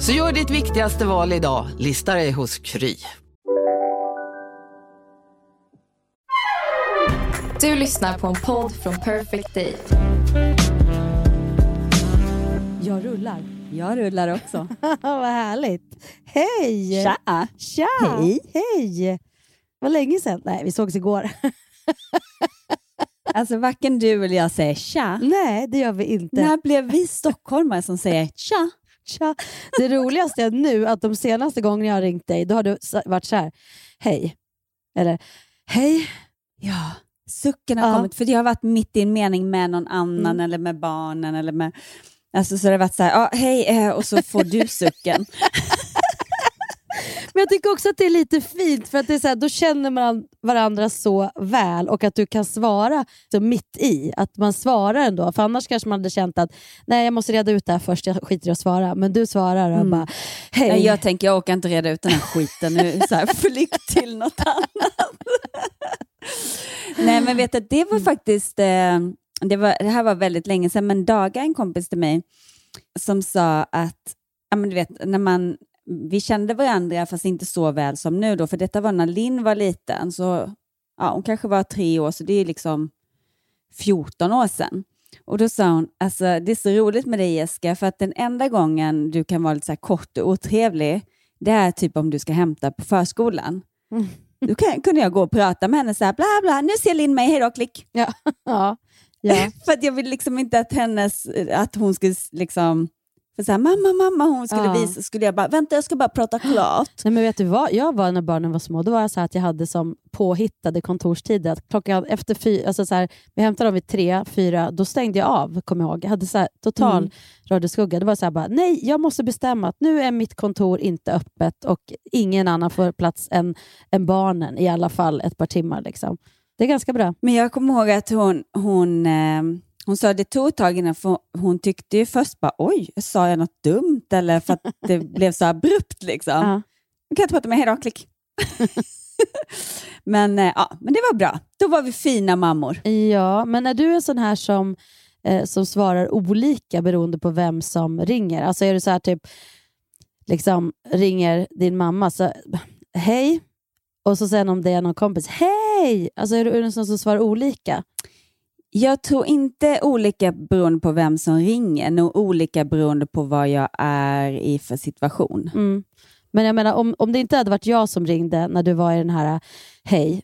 Så gör ditt viktigaste val idag, lista dig hos Kry. Du lyssnar på en podd från Perfect Day. Jag rullar. Jag rullar också. Vad härligt. Hej! Tja! Tja! Hej. Hej! Vad länge sedan. Nej, vi sågs igår. Alltså varken du eller jag säger tja. Nej, det gör vi inte. När blev vi stockholmare som säger tja? Tja. Det roligaste är nu att de senaste gångerna jag har ringt dig, då har du varit så här. Hej. Eller hej. Ja, sucken har Ja. kommit. För det har varit mitt i en mening med någon annan Mm. eller med barnen. Eller med, alltså, så det har varit så här, ja, hej, eh, och så får du sucken. Men jag tycker också att det är lite fint, för att det är så här, då känner man varandra så väl och att du kan svara så mitt i. Att man svarar ändå. För annars kanske man hade känt att nej, jag måste reda ut det här först, jag skiter i att svara. Men du svarar och Mm. bara hej. Nej, jag tänker, jag orkar inte reda ut den här skiten nu. Så här, flykt till något annat. Nej, men vet du, det var faktiskt, eh, det, var, det här var väldigt länge sedan, men Daga, en kompis till mig, som sa att, ja, men du vet, när man, vi kände varandra fast inte så väl som nu då, för detta var när Linn var liten, så ja, hon kanske var tre år, så det är liksom 14 år sedan. Och då sa hon, alltså, det är så roligt med dig Jessica, för att den enda gången du kan vara lite så kort och otrevlig, det är typ om du ska hämta på förskolan. Mm. Då kan, kunde jag gå och prata med henne så här, bla bla, nu ser Linn mig, hej då, klick. Ja. ja. Ja. för att jag vill liksom inte att hennes, att hon skulle liksom, för så här, mamma, mamma, hon skulle Ja. visa, skulle jag bara, vänta jag ska bara prata klart. Nej, men vet du vad jag var när barnen var små? Då var jag så att jag hade som påhittade kontorstider. Att klockan efter fyra, alltså så här, vi hämtade dem vid tre, fyra, då stängde jag av, kommer jag ihåg. Jag hade så här, total Mm. rödeskugga. Det var så här bara, nej, jag måste bestämma att nu är mitt kontor inte öppet och ingen annan får plats än, än barnen i alla fall ett par timmar. Liksom. Det är ganska bra. Men jag kommer ihåg att hon, hon, eh, hon sa det tog ett tag innan, för hon tyckte ju först bara oj, sa jag något dumt eller för att det blev så abrupt liksom. Ja. Kan inte prata med hej då, klick. men, eh, ja, men det var bra. Då var vi fina mammor. Ja, men är du en sån här som, eh, som svarar olika beroende på vem som ringer? Alltså är du så här typ, liksom ringer din mamma, så hej, och så sen om det är någon kompis, hej! Alltså är du, är du en sån som svarar olika? Jag tror inte olika beroende på vem som ringer, nog olika beroende på vad jag är i för situation. Mm. Men jag menar, om, om det inte hade varit jag som ringde när du var i den här hej,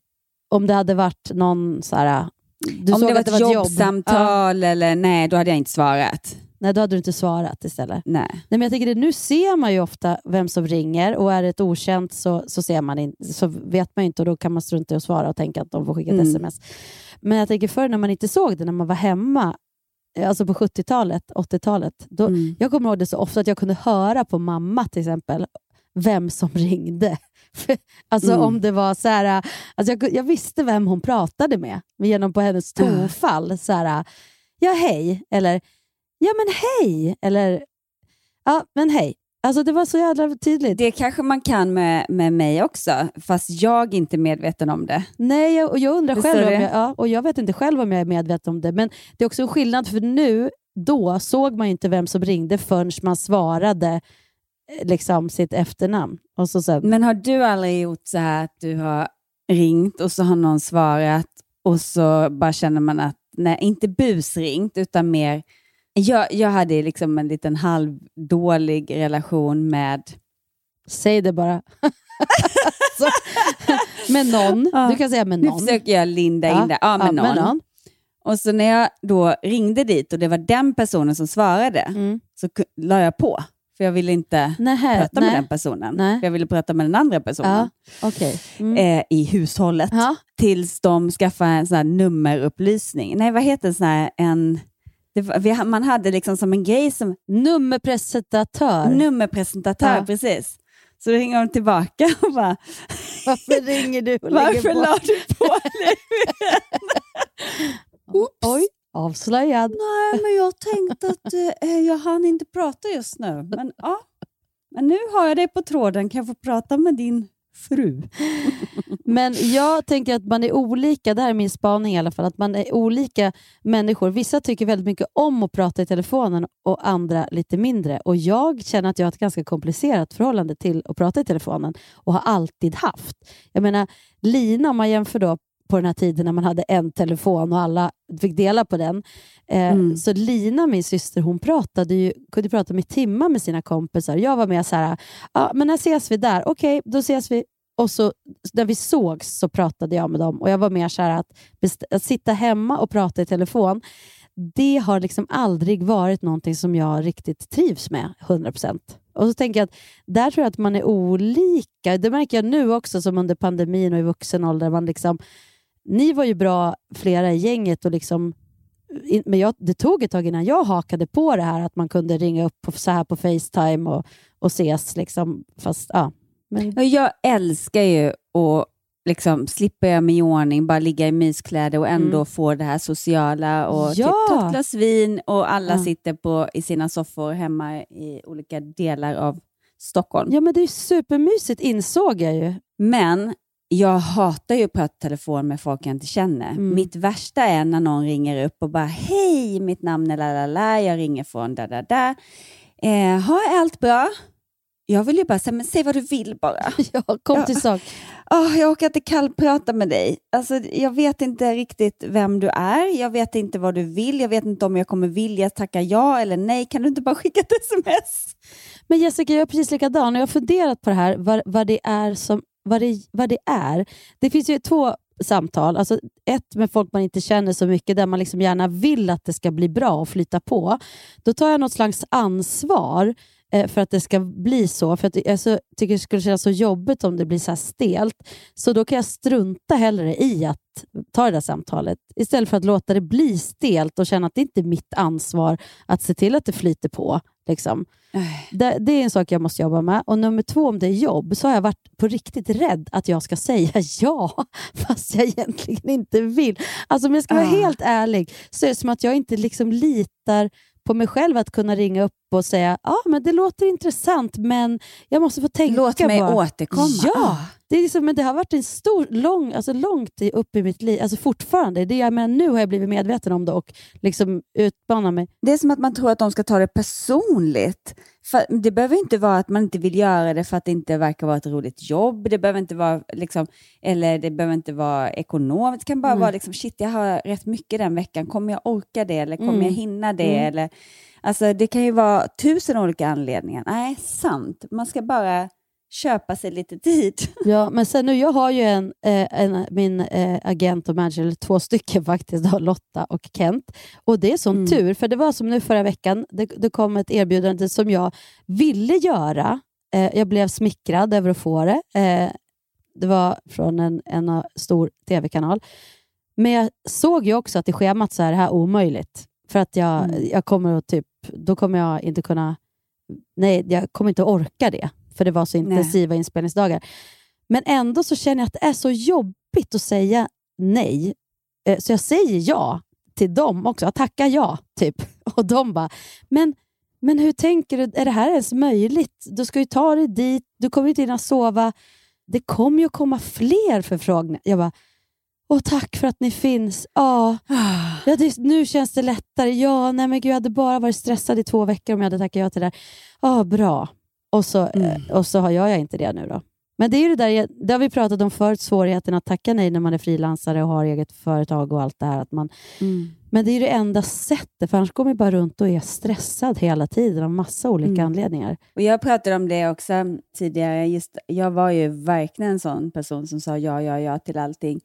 om det hade varit någon så här, du Om det var ett ett jobb, jobbsamtal eller nej, då hade jag inte svarat. Nej, då hade du inte svarat istället. Nej. Nej, men jag tänker det, nu ser man ju ofta vem som ringer och är det ett okänt så, så, ser man in, så vet man ju inte och då kan man strunta i att svara och tänka att de får skicka ett Mm. sms. Men jag tänker förr när man inte såg det, när man var hemma, alltså på 70-talet, 80-talet, då, Mm. jag kommer ihåg det så ofta att jag kunde höra på mamma till exempel vem som ringde. alltså Mm. om det var så här, alltså jag, jag visste vem hon pratade med genom på hennes Ah. tonfall. Så här, ja hej, eller ja men hej, eller ja men hej. Alltså det var så jävla tydligt. Det kanske man kan med, med mig också, fast jag är inte medveten om det. Nej, jag, och jag undrar Visst själv om jag, ja, och jag vet inte själv om jag är medveten om det, men det är också en skillnad för nu, då såg man inte vem som ringde förrän man svarade eh, liksom sitt efternamn. Och så sen, Men har du aldrig gjort så här att du har ringt och så har någon svarat och så bara känner man att, nej, inte busringt utan mer, jag, jag hade liksom en liten halvdålig relation med, säg det bara. så, med någon. Ja. Du kan säga med nu någon. försöker jag linda in det, ja, med, någon. med någon. Och så när jag då ringde dit och det var den personen som svarade, Mm. så la jag på. För jag ville inte Nähä, prata med nej. den personen. Nej. För jag ville prata med den andra personen Ja, okej. Mm. eh, i hushållet. Ja. Tills de skaffade en sån här nummerupplysning. Nej, vad heter det? En, var, vi, man hade liksom som en grej som Nummerpresentatör. nummerpresentatör, Ja. precis. Så ringer hon tillbaka och bara, Varför ringer du och varför på? la du på? Oops. Oj, avslöjad. Nej, men jag tänkte att eh, jag hann inte prata just nu. Men, ja. men nu har jag dig på tråden. Kan jag få prata med din fru? Men jag tänker att man är olika, det här är min spaning i alla fall, att man är olika människor. Vissa tycker väldigt mycket om att prata i telefonen och andra lite mindre. Och Jag känner att jag har ett ganska komplicerat förhållande till att prata i telefonen och har alltid haft. Jag menar, Lina, om man jämför då på den här tiden när man hade en telefon och alla fick dela på den. Eh, Mm. Så Lina, min syster, hon pratade ju, kunde prata med timmar med sina kompisar. Jag var med så här, ja, men när ses vi där? Okej, då ses vi. Och så när vi sågs så pratade jag med dem och jag var mer så här att, att sitta hemma och prata i telefon, det har liksom aldrig varit någonting som jag riktigt trivs med, 100%. Och så tänker jag att där tror jag att man är olika. Det märker jag nu också som under pandemin och i vuxen ålder. Man liksom, ni var ju bra flera i gänget och liksom men jag, det tog ett tag innan jag hakade på det här att man kunde ringa upp på, så här på Facetime och, och ses. Liksom, fast, ja. Men, Jag älskar ju att liksom slippa göra mig i ordning, bara ligga i myskläder och ändå Mm. få det här sociala och Ja. typ, ta ett glas vin och alla Ja. sitter på, i sina soffor hemma i olika delar av Stockholm. ja, men det är supermysigt insåg jag ju. Men jag hatar ju att prata telefon med folk jag inte känner. Mm. Mitt värsta är när någon ringer upp och bara Hej, mitt namn är lalala, jag ringer från da da da. Eh, ha, är allt bra? Jag vill ju bara säga, men säg vad du vill bara. Ja, kom till sak. Åh, jag orkar inte kallprata med dig. Alltså, jag vet inte riktigt vem du är, jag vet inte vad du vill, jag vet inte om jag kommer vilja tacka ja eller nej. Kan du inte bara skicka ett sms? Men Jessica, jag är precis likadan och jag har funderat på det här, vad, vad, det är som, vad, det, vad det är. Det finns ju två samtal. Alltså ett med folk man inte känner så mycket, där man liksom gärna vill att det ska bli bra och flyta på. Då tar jag något slags ansvar för att det ska bli så. För att jag så, tycker det skulle kännas så jobbigt om det blir så stelt. Så då kan jag strunta hellre i att ta det där samtalet istället för att låta det bli stelt och känna att det inte är mitt ansvar att se till att det flyter på. Liksom. Det, det är en sak jag måste jobba med. Och nummer två, om det är jobb, så har jag varit på riktigt rädd att jag ska säga ja, fast jag egentligen inte vill. Alltså om jag ska vara Ah. helt ärlig, så är det som att jag inte liksom litar på mig själv att kunna ringa upp och säga ja, men det låter intressant, men jag måste få tänka Låt mig bara. återkomma. Ja, Ah. det, är liksom, men det har varit en stor, lång, alltså långt upp i mitt liv, alltså fortfarande. Det, jag menar, nu har jag blivit medveten om det och liksom utmanar mig. Det är som att man tror att de ska ta det personligt. För det behöver inte vara att man inte vill göra det för att det inte verkar vara ett roligt jobb. Det behöver inte vara, liksom, eller det behöver inte vara ekonomiskt. Det kan bara Mm. vara liksom, shit, jag har rätt mycket den veckan. Kommer jag orka det? Eller kommer Mm. jag hinna det? Mm. Eller, alltså, det kan ju vara tusen olika anledningar. Nej, sant. Man ska bara köpa sig lite tid. Ja, men sen nu, jag har ju en, eh, en, min eh, agent och manager, eller två stycken faktiskt, då, Lotta och Kent. Och det är sån Mm. tur, för det var som nu förra veckan, det, det kom ett erbjudande som jag ville göra. Eh, jag blev smickrad över att få det. Det var från en, en stor tv-kanal. Men jag såg ju också att i schemat så är det här omöjligt. För att jag, Mm. jag kommer att typ, då kommer jag inte kunna, nej, jag kommer inte orka det. För det var så Nej. intensiva inspelningsdagar. Men ändå så känner jag att det är så jobbigt att säga nej. Eh, Så jag säger ja till dem också. Jag tackar ja, typ. Och de bara, men, men hur tänker du? Är det här ens möjligt? Du ska ju ta dig dit, du kommer inte hinna sova. Det kommer ju komma fler förfrågningar. Jag bara, åh tack för att ni finns. Ja, ja det, nu känns det lättare. Ja, nej men gud, jag hade bara varit stressad i två veckor om jag hade tackat ja till det där. Ja, bra. Och så, Mm. eh, och så har jag, jag inte det nu då. Men det är ju det där, det har vi pratat om förut, svårigheten att tacka nej när man är frilansare och har eget företag och allt det här. Att man, Mm. men det är det enda sättet, för annars går man bara runt och är stressad hela tiden av massa olika Mm. anledningar. Och Jag pratade om det också tidigare. Just, jag var ju verkligen en sån person som sa ja, ja, ja till allting.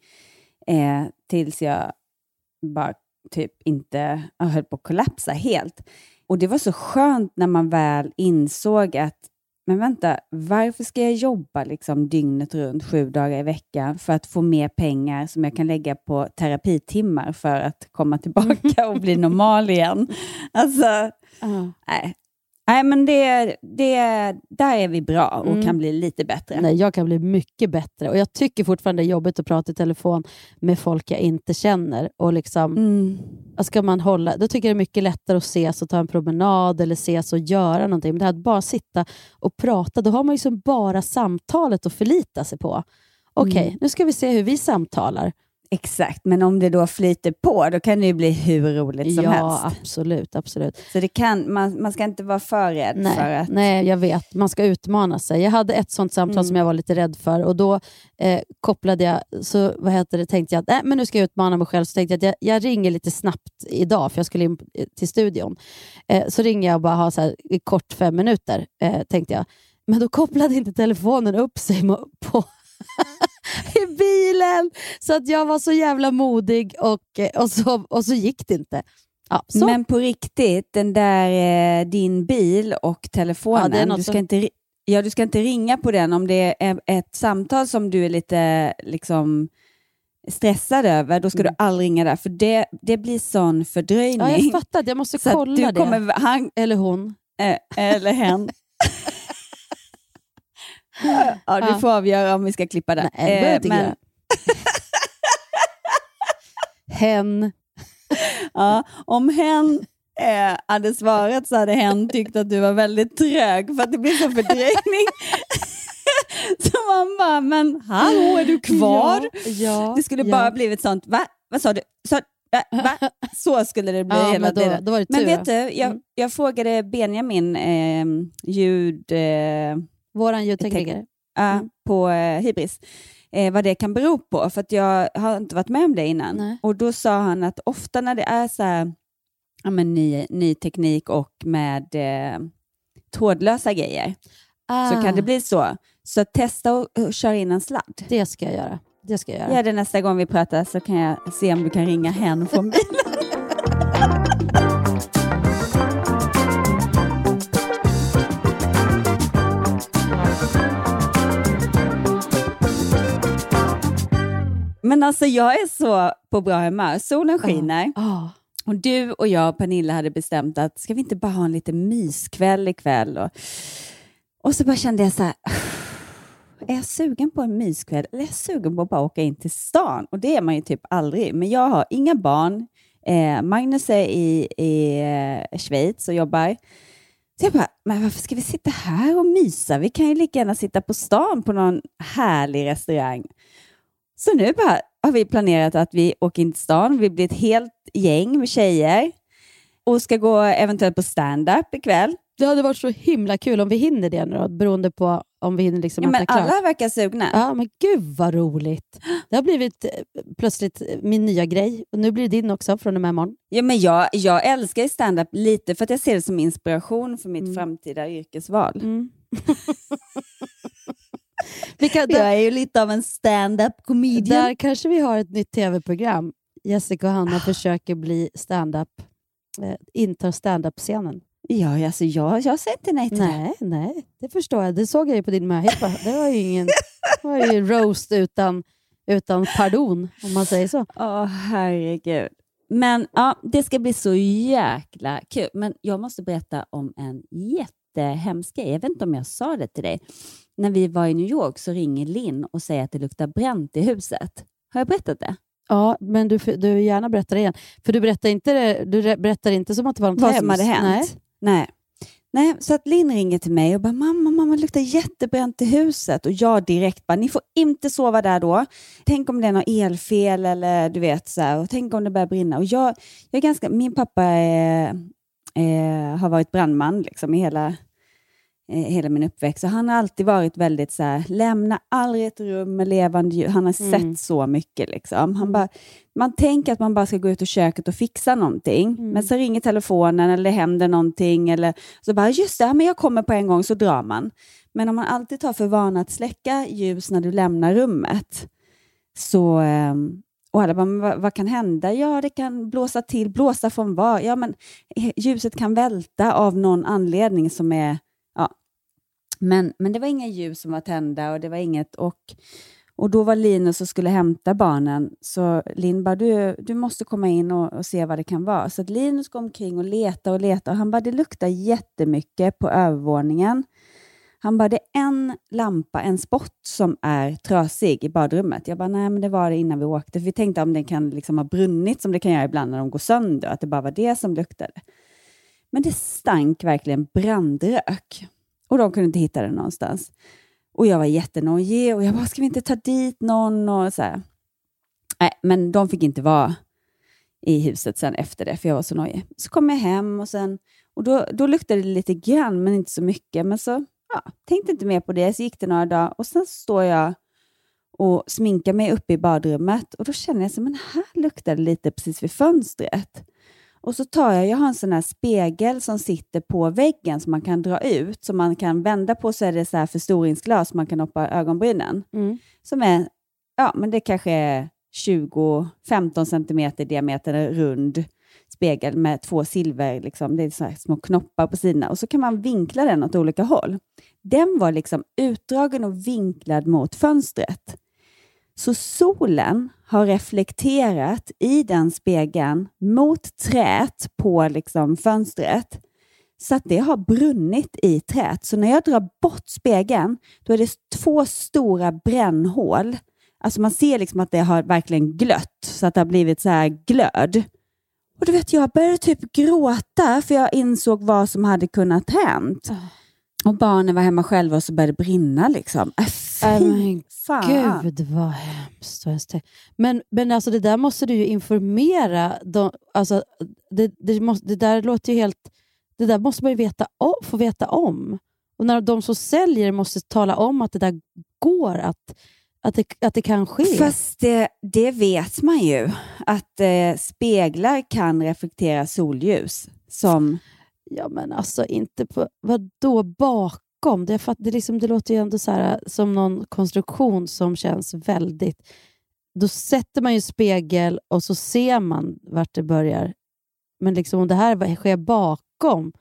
Eh, tills jag bara typ inte jag höll på att kollapsa helt. Och det var så skönt när man väl insåg att men vänta, varför ska jag jobba liksom dygnet runt sju dagar i veckan för att få mer pengar som jag kan lägga på terapitimmar för att komma tillbaka och bli normal igen? Alltså, nej. Nej, men det, det, där är vi bra och Mm. kan bli lite bättre. Nej, jag kan bli mycket bättre. Och Jag tycker fortfarande det är jobbigt att prata i telefon med folk jag inte känner. Och liksom, Mm. ska man hålla, då tycker jag det är mycket lättare att ses och ta en promenad eller ses och göra någonting. Men det här att bara sitta och prata, då har man liksom bara samtalet att förlita sig på. Okej, Mm. nu ska vi se hur vi samtalar. Exakt, men om det då flyter på, då kan det ju bli hur roligt som ja, helst. absolut. absolut. Så det kan, man, man ska inte vara för rädd för Nej, att... nej, jag vet. Man ska utmana sig. Jag hade ett sånt samtal Mm. som jag var lite rädd för och då eh, kopplade jag, så vad heter det, tänkte jag att nej, men nu ska jag utmana mig själv. Så tänkte jag att jag, jag ringer lite snabbt idag, för jag skulle in eh, till studion. Eh, så ringer jag och bara har så här, kort fem minuter, eh, tänkte jag. Men då kopplade inte telefonen upp sig på i bilen. Så att jag var så jävla modig och, eh, och, så, och så gick det inte. Ja. Men på riktigt, den där eh, din bil och telefonen, Ja, du, ska som- inte, ja, du ska inte ringa på den om det är ett samtal som du är lite liksom, stressad över, då ska Mm. du aldrig ringa där, för det, det blir sån fördröjning. ja, jag fattar att jag måste så kolla du det. kommer, han, Eller hon. eh, eller hen. ja, du får avgöra om vi ska klippa det. Nej, Eh, men. Hen. Ja, om hen eh, hade svarat så hade hen tyckt att du var väldigt trög för att det blir så fördröjning. så man bara, men hallå, är du kvar? Ja, ja, det skulle ja. bara blivit sånt, va? Vad sa du? Så, va? Va? Så skulle det bli ja, hela men då, tiden. då. Men vet du, ja. jag, Mm. jag frågade Benjamin, eh, ljud... Eh, Våran ljudtekniker. ja, Mm. på eh, Hybris, eh, vad det kan bero på. För att jag har inte varit med om det innan. Nej. Och då sa han att ofta när det är så här, ja, men ny, ny teknik och med eh, trådlösa grejer så Ah, kan det bli så. Så testa och, och köra in en sladd. Det ska jag göra. Det ska jag göra. Gör det nästa gång vi pratar så kan jag se om du kan ringa hen från bilen. Men alltså jag är så på bra humör. Solen skiner. Ah, Och du och jag och Pernilla hade bestämt att ska vi inte bara ha en liten myskväll ikväll? Och, och så bara kände jag så här, är jag sugen på en myskväll eller är jag sugen på att bara åka in till stan? Och det är man ju typ aldrig. Men jag har inga barn. Eh, Magnus är i, i eh, Schweiz och jobbar. Så jag bara, men varför ska vi sitta här och mysa? Vi kan ju lika gärna sitta på stan på någon härlig restaurang. Så nu bara har vi planerat att vi åker in till stan. Vi blir ett helt gäng med tjejer och ska gå eventuellt på stand-up ikväll. det hade varit så himla kul om vi hinner det nu då, beroende på om vi hinner liksom Ja, men äta klart. alla verkar sugna. Ja, men gud vad roligt. Det har blivit eh, plötsligt eh, min nya grej. Och nu blir det din också från och med imorgon. Ja, men jag, jag älskar stand-up lite för att jag ser det som inspiration för mitt Mm. framtida yrkesval. Mm. vi kan, Jag där, är ju lite av en stand-up comedian. där kanske vi har ett nytt tv-program. Jessica och Hanna försöker bli stand-up, eh, intar stand-up-scenen. Ja, alltså jag, jag säger inte nej till det. Nej, nej, det förstår jag. Det såg jag ju på din möhippa. Det var ju ingen det var ju roast utan, utan pardon, om man säger så. Åh, herregud. Men ja, det ska bli så jäkla kul. Men jag måste berätta om en jättehemsk grej. Jag vet inte om jag sa det till dig. När vi var i New York så ringer Linn och säger att det luktar bränt i huset. Har jag berättat det? Ja, men du, du gärna berättar det igen. För du berättar inte, du berättar inte som att det var något Vad som hade hänt? Nej. Nej. Nej, så att Linn ringer till mig och bara mamma, mamma, det luktar jättebränt i huset. Och jag direkt bara, ni får inte sova där då. Tänk om det är något elfel eller du vet så här, och tänk om det börjar brinna. Och jag, jag är ganska, min pappa är, eh, har varit brandman liksom i hela, hela min uppväxt. Så han har alltid varit väldigt så här, lämna aldrig ett rum med levande ljud. Han har Mm. sett så mycket. Liksom. Han Mm. bara, man tänker att man bara ska gå ut i köket och fixa någonting, Mm. men så ringer telefonen eller det händer någonting. Eller, så bara, just det, men jag kommer på en gång, så drar man. Men om man alltid tar för vana att släcka ljus när du lämnar rummet, så... ehm, och alla bara, vad, vad kan hända? Ja, det kan blåsa till. Blåsa från var? Ja, men eh, ljuset kan välta av någon anledning som är... Men, men det var inga ljus som var tända och det var inget... Och, Och då var Linus och skulle hämta barnen, så Linn bara, du, du måste komma in och, och se vad det kan vara. Så att Linus går omkring och letade och letade. Och han bara, det luktar jättemycket på övervåningen. Han bara, det är en lampa, en spott som är trasig i badrummet. Jag bara, nej men det var det innan vi åkte. För vi tänkte om den kan liksom ha brunnit som det kan göra ibland när de går sönder, att det bara var det som luktade. Men det stank verkligen brandrök. Och de kunde inte hitta den någonstans. Och jag var jättenojig och jag bara, ska vi inte ta dit någon? Och så här. Nej, men de fick inte vara i huset sen efter det, för jag var så nojig. Så kom jag hem och, sen, och då, då luktade det lite grann, men inte så mycket. Men så ja, tänkte inte mer på det. Så gick det några dagar och sen står jag och sminkar mig uppe i badrummet och då känner jag att här luktar det lite precis vid fönstret. Och så tar jag, jag har en sån här spegel som sitter på väggen som man kan dra ut, som man kan vända på så är det så här förstoringsglas man kan hoppa ögonbrynen. Mm. Som är, ja men det kanske är 20-15 centimeter diameter rund spegel med två silver, liksom, det är så små knoppar på sidorna och så kan man vinkla den åt olika håll. Den var liksom utdragen och vinklad mot fönstret. Så solen har reflekterat i den spegeln mot träet på liksom fönstret så att det har brunnit i träet. Så när jag drar bort spegeln, då är det två stora brännhål. Alltså man ser liksom att det har verkligen glött, så att det har blivit så här glöd. Och du vet, jag började typ gråta för jag insåg vad som hade kunnat hänt. Och barnen var hemma själva och så började det brinna. Liksom. Äh, men fan. Gud vad hemskt. Men, men alltså det där måste du ju informera. De, alltså, det, det, måste, det där låter ju helt... Det där måste man ju veta om, få veta om. Och när de som säljer måste tala om att det där går, att, att, det, att det kan ske. Fast det, det vet man ju, att eh, speglar kan reflektera solljus. Som, Ja, men alltså inte på... Vad då bakom? Det, är för att det, liksom, det låter ju ändå så här, som någon konstruktion som känns väldigt... Då sätter man ju spegel och så ser man vart det börjar. Men liksom, om det här sker bakom...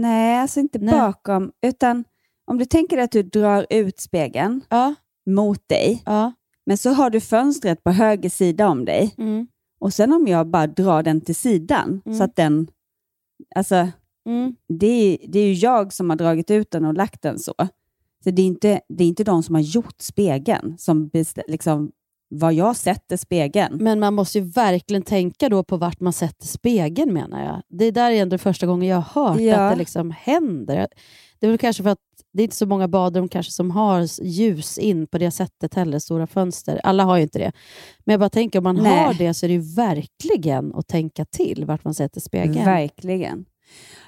nej, alltså inte Nej. bakom, utan om du tänker att du drar ut spegeln Ja, mot dig, ja. men så har du fönstret på höger sida om dig. Mm, Och sen om jag bara drar den till sidan, Mm. så att den... Alltså, mm. det är, det är ju jag som har dragit ut den och lagt den så. Så det är inte, det är inte de som har gjort spegeln, som bestä, liksom, vad jag sätter spegeln. Men man måste ju verkligen tänka då på vart man sätter spegeln menar jag. Det där är ändå första gången jag har hört Ja. att det liksom händer. Det är väl kanske för att det är inte så många badrum kanske som har ljus in på det sättet heller, stora fönster. Alla har ju inte det. Men jag bara tänker, om man Nej. har det så är det ju verkligen att tänka till vart man sätter spegeln. Verkligen.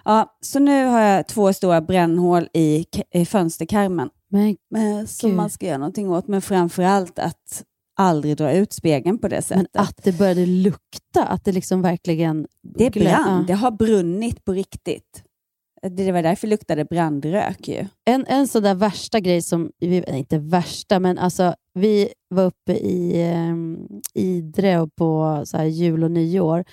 Ja, så nu har jag två stora brännhål i, i fönsterkarmen Men eh, som man ska göra någonting åt. Men framför allt att aldrig dra ut spegeln på det Men sättet. att det började lukta, att det liksom verkligen... det brann. Det har brunnit på riktigt. Det var därför det luktade brandrök ju. En, en sån där värsta grej som, inte värsta, men alltså vi var uppe i eh, Idre och på så här, jul och nyår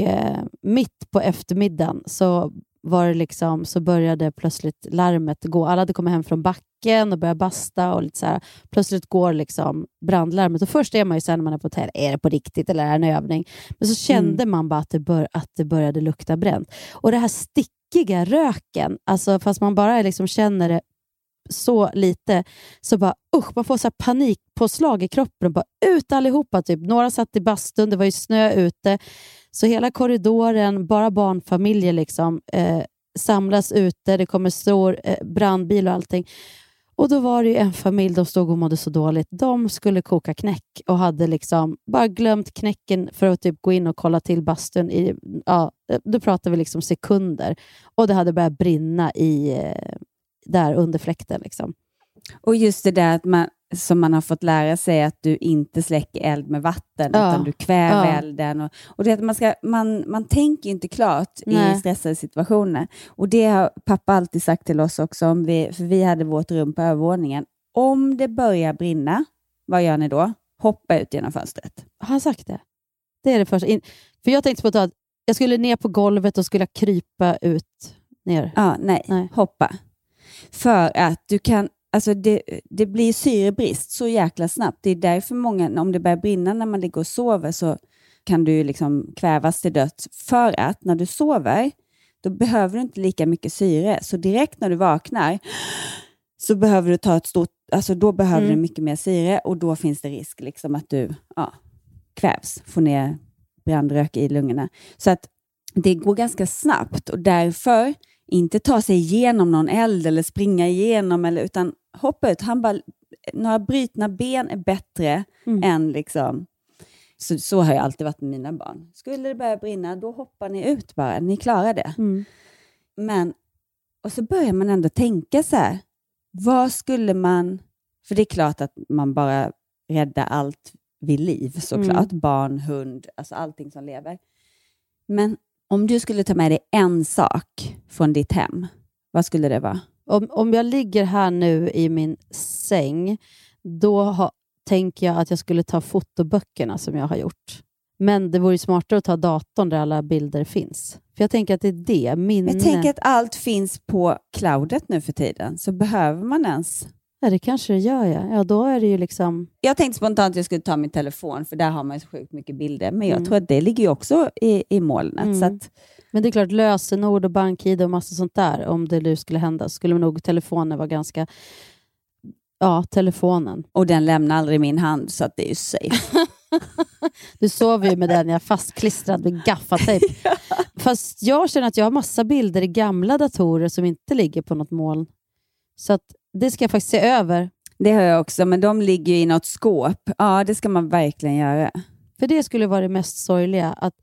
eh, mitt på eftermiddagen så var det liksom, så började plötsligt larmet gå. Alla hade kommit hem från backen och börjat basta och lite så här. Plötsligt går liksom brandlarmet och först är man ju så här när man är på hotell, är det på riktigt eller är det en övning? Men så kände man bara att det, bör, att det började lukta bränt. Och det här stickiga röken, alltså fast man bara liksom känner det så lite, så bara usch, man får så här panikpåslag i kroppen och bara ut allihopa. Typ. Några satt i bastun, det var ju snö ute, så hela korridoren, bara barnfamiljer liksom, eh, samlas ute, det kommer stor eh, brandbil och allting. Och då var det ju en familj, de stod och mådde så dåligt. De skulle koka knäck och hade liksom bara glömt knäcken för att typ gå in och kolla till bastun. I, ja, eh, då pratar vi liksom sekunder. Och det hade börjat brinna i, eh, där under fläkten. Liksom. Och just det där att man, som man har fått lära sig att du inte släcker eld med vatten, Ja. utan du kväver Ja. elden. Och, och det man, ska, man, man tänker inte klart Nej. i stressade situationer. Och det har pappa alltid sagt till oss också, om vi, för vi hade vårt rum på övervåningen. Om det börjar brinna, vad gör ni då? Hoppa ut genom fönstret. Har han sagt det? Det är det första. In, för jag tänkte på att jag skulle ner på golvet och skulle krypa ut ner. Ja, nej, Nej. hoppa. För att du kan, Alltså det, det blir syrebrist så jäkla snabbt. Det är därför många, om det börjar brinna när man ligger och sover, så kan du liksom kvävas till döds. För att när du sover, då behöver du inte lika mycket syre. Så direkt när du vaknar så behöver du ta ett stort, alltså då behöver Mm. du mycket mer syre och då finns det risk liksom att du ja, kvävs, får ner brandrök i lungorna. Så att det går ganska snabbt och därför inte ta sig igenom någon eld eller springa igenom, eller, utan hoppa ut. Han bara, några brytna ben är bättre Mm. än liksom... Så, så har jag alltid varit med mina barn. Skulle det börja brinna, då hoppar ni ut bara. Ni klarar det. Mm. Men, och så börjar man ändå tänka så här, vad skulle man... För det är klart att man bara räddar allt vid liv såklart. Barn, hund, alltså allting som lever. Men om du skulle ta med dig en sak från ditt hem, vad skulle det vara? Om, om jag ligger här nu i min säng, då ha, tänker jag att jag skulle ta fotoböckerna som jag har gjort. Men det vore ju smartare att ta datorn där alla bilder finns. För jag tänker att det är det, minne. Jag tänker att allt finns på cloudet nu för tiden, så behöver man ens... Ja, det kanske det gör, ja. ja. Då är det ju liksom... Jag tänkte spontant att jag skulle ta min telefon, för där har man så sjukt mycket bilder, men jag Mm. tror att det ligger ju också i, i molnet. Mm. Att, Men det är klart, lösenord och bank-id och massa sånt där, om det nu skulle hända, så skulle nog telefonen vara ganska... Ja, telefonen. och den lämnar aldrig min hand, så att det är ju safe. Du sover ju med den, jag fastklistrad med gaffatejp. Fast jag känner att jag har massa bilder i gamla datorer som inte ligger på något moln. Så att det ska jag faktiskt se över. Det har jag också, men de ligger ju i något skåp. Ja, det ska man verkligen göra. För det skulle vara det mest sorgliga. Att,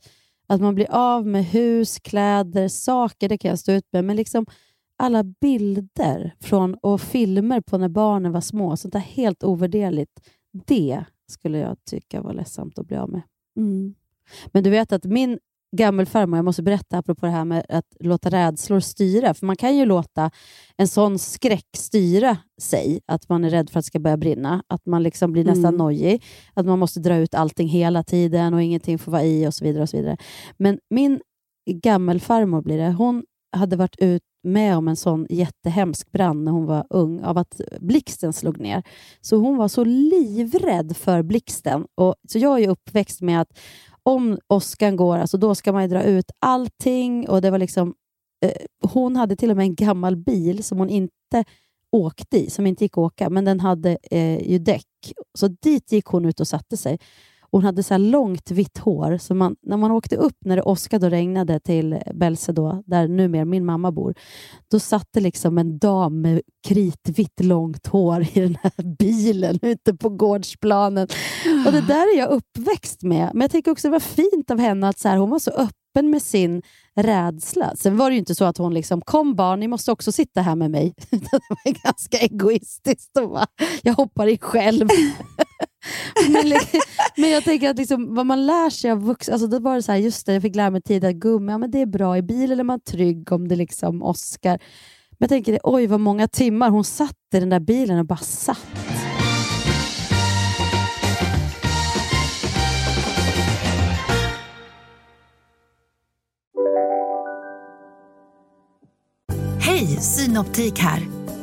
att man blir av med hus, kläder, saker, det kan jag stå ut med. Men liksom alla bilder från, och filmer på när barnen var små, sånt där helt ovärderligt. Det skulle jag tycka var ledsamt att bli av med. Men du vet att min gammelfarmor, jag måste berätta apropå det här med att låta rädslor styra, för man kan ju låta en sån skräck styra sig, att man är rädd för att det ska börja brinna, att man liksom blir nästan Mm. nojig, att man måste dra ut allting hela tiden och ingenting får vara i och så vidare. och så vidare. Men min gammelfarmor blir det, hon hade varit ut med om en sån jättehemsk brand när hon var ung, av att blixten slog ner. Så hon var så livrädd för blixten. Och, så jag är uppväxt med att om åskan går, alltså då ska man ju dra ut allting. Och det var liksom, eh, hon hade till och med en gammal bil som hon inte åkte i, som inte gick att åka, men den hade eh, ju däck. Så dit gick hon ut och satte sig. Hon hade så här långt vitt hår, så man, när man åkte upp när det åskade och regnade till Bälse, då, där numera min mamma bor, då satt det liksom en dam med kritvitt långt hår i den här bilen ute på gårdsplanen. Och Det där är jag uppväxt med. Men jag tycker också det var fint av henne att så här, hon var så öppen med sin rädsla. Sen var det ju inte så att hon liksom, kom barn, ni måste också sitta här med mig. det var ganska egoistiskt. Och bara, jag hoppar i själv. men, men jag tänker att liksom, vad man lär sig av vuxna, alltså det var så här, just det, jag fick lära mig tidigt att gummi, ja, men det är bra, i bilen är man trygg om det liksom åskar. Men jag tänker, oj vad många timmar hon satt i den där bilen och bara satt. Hej, Synoptik här.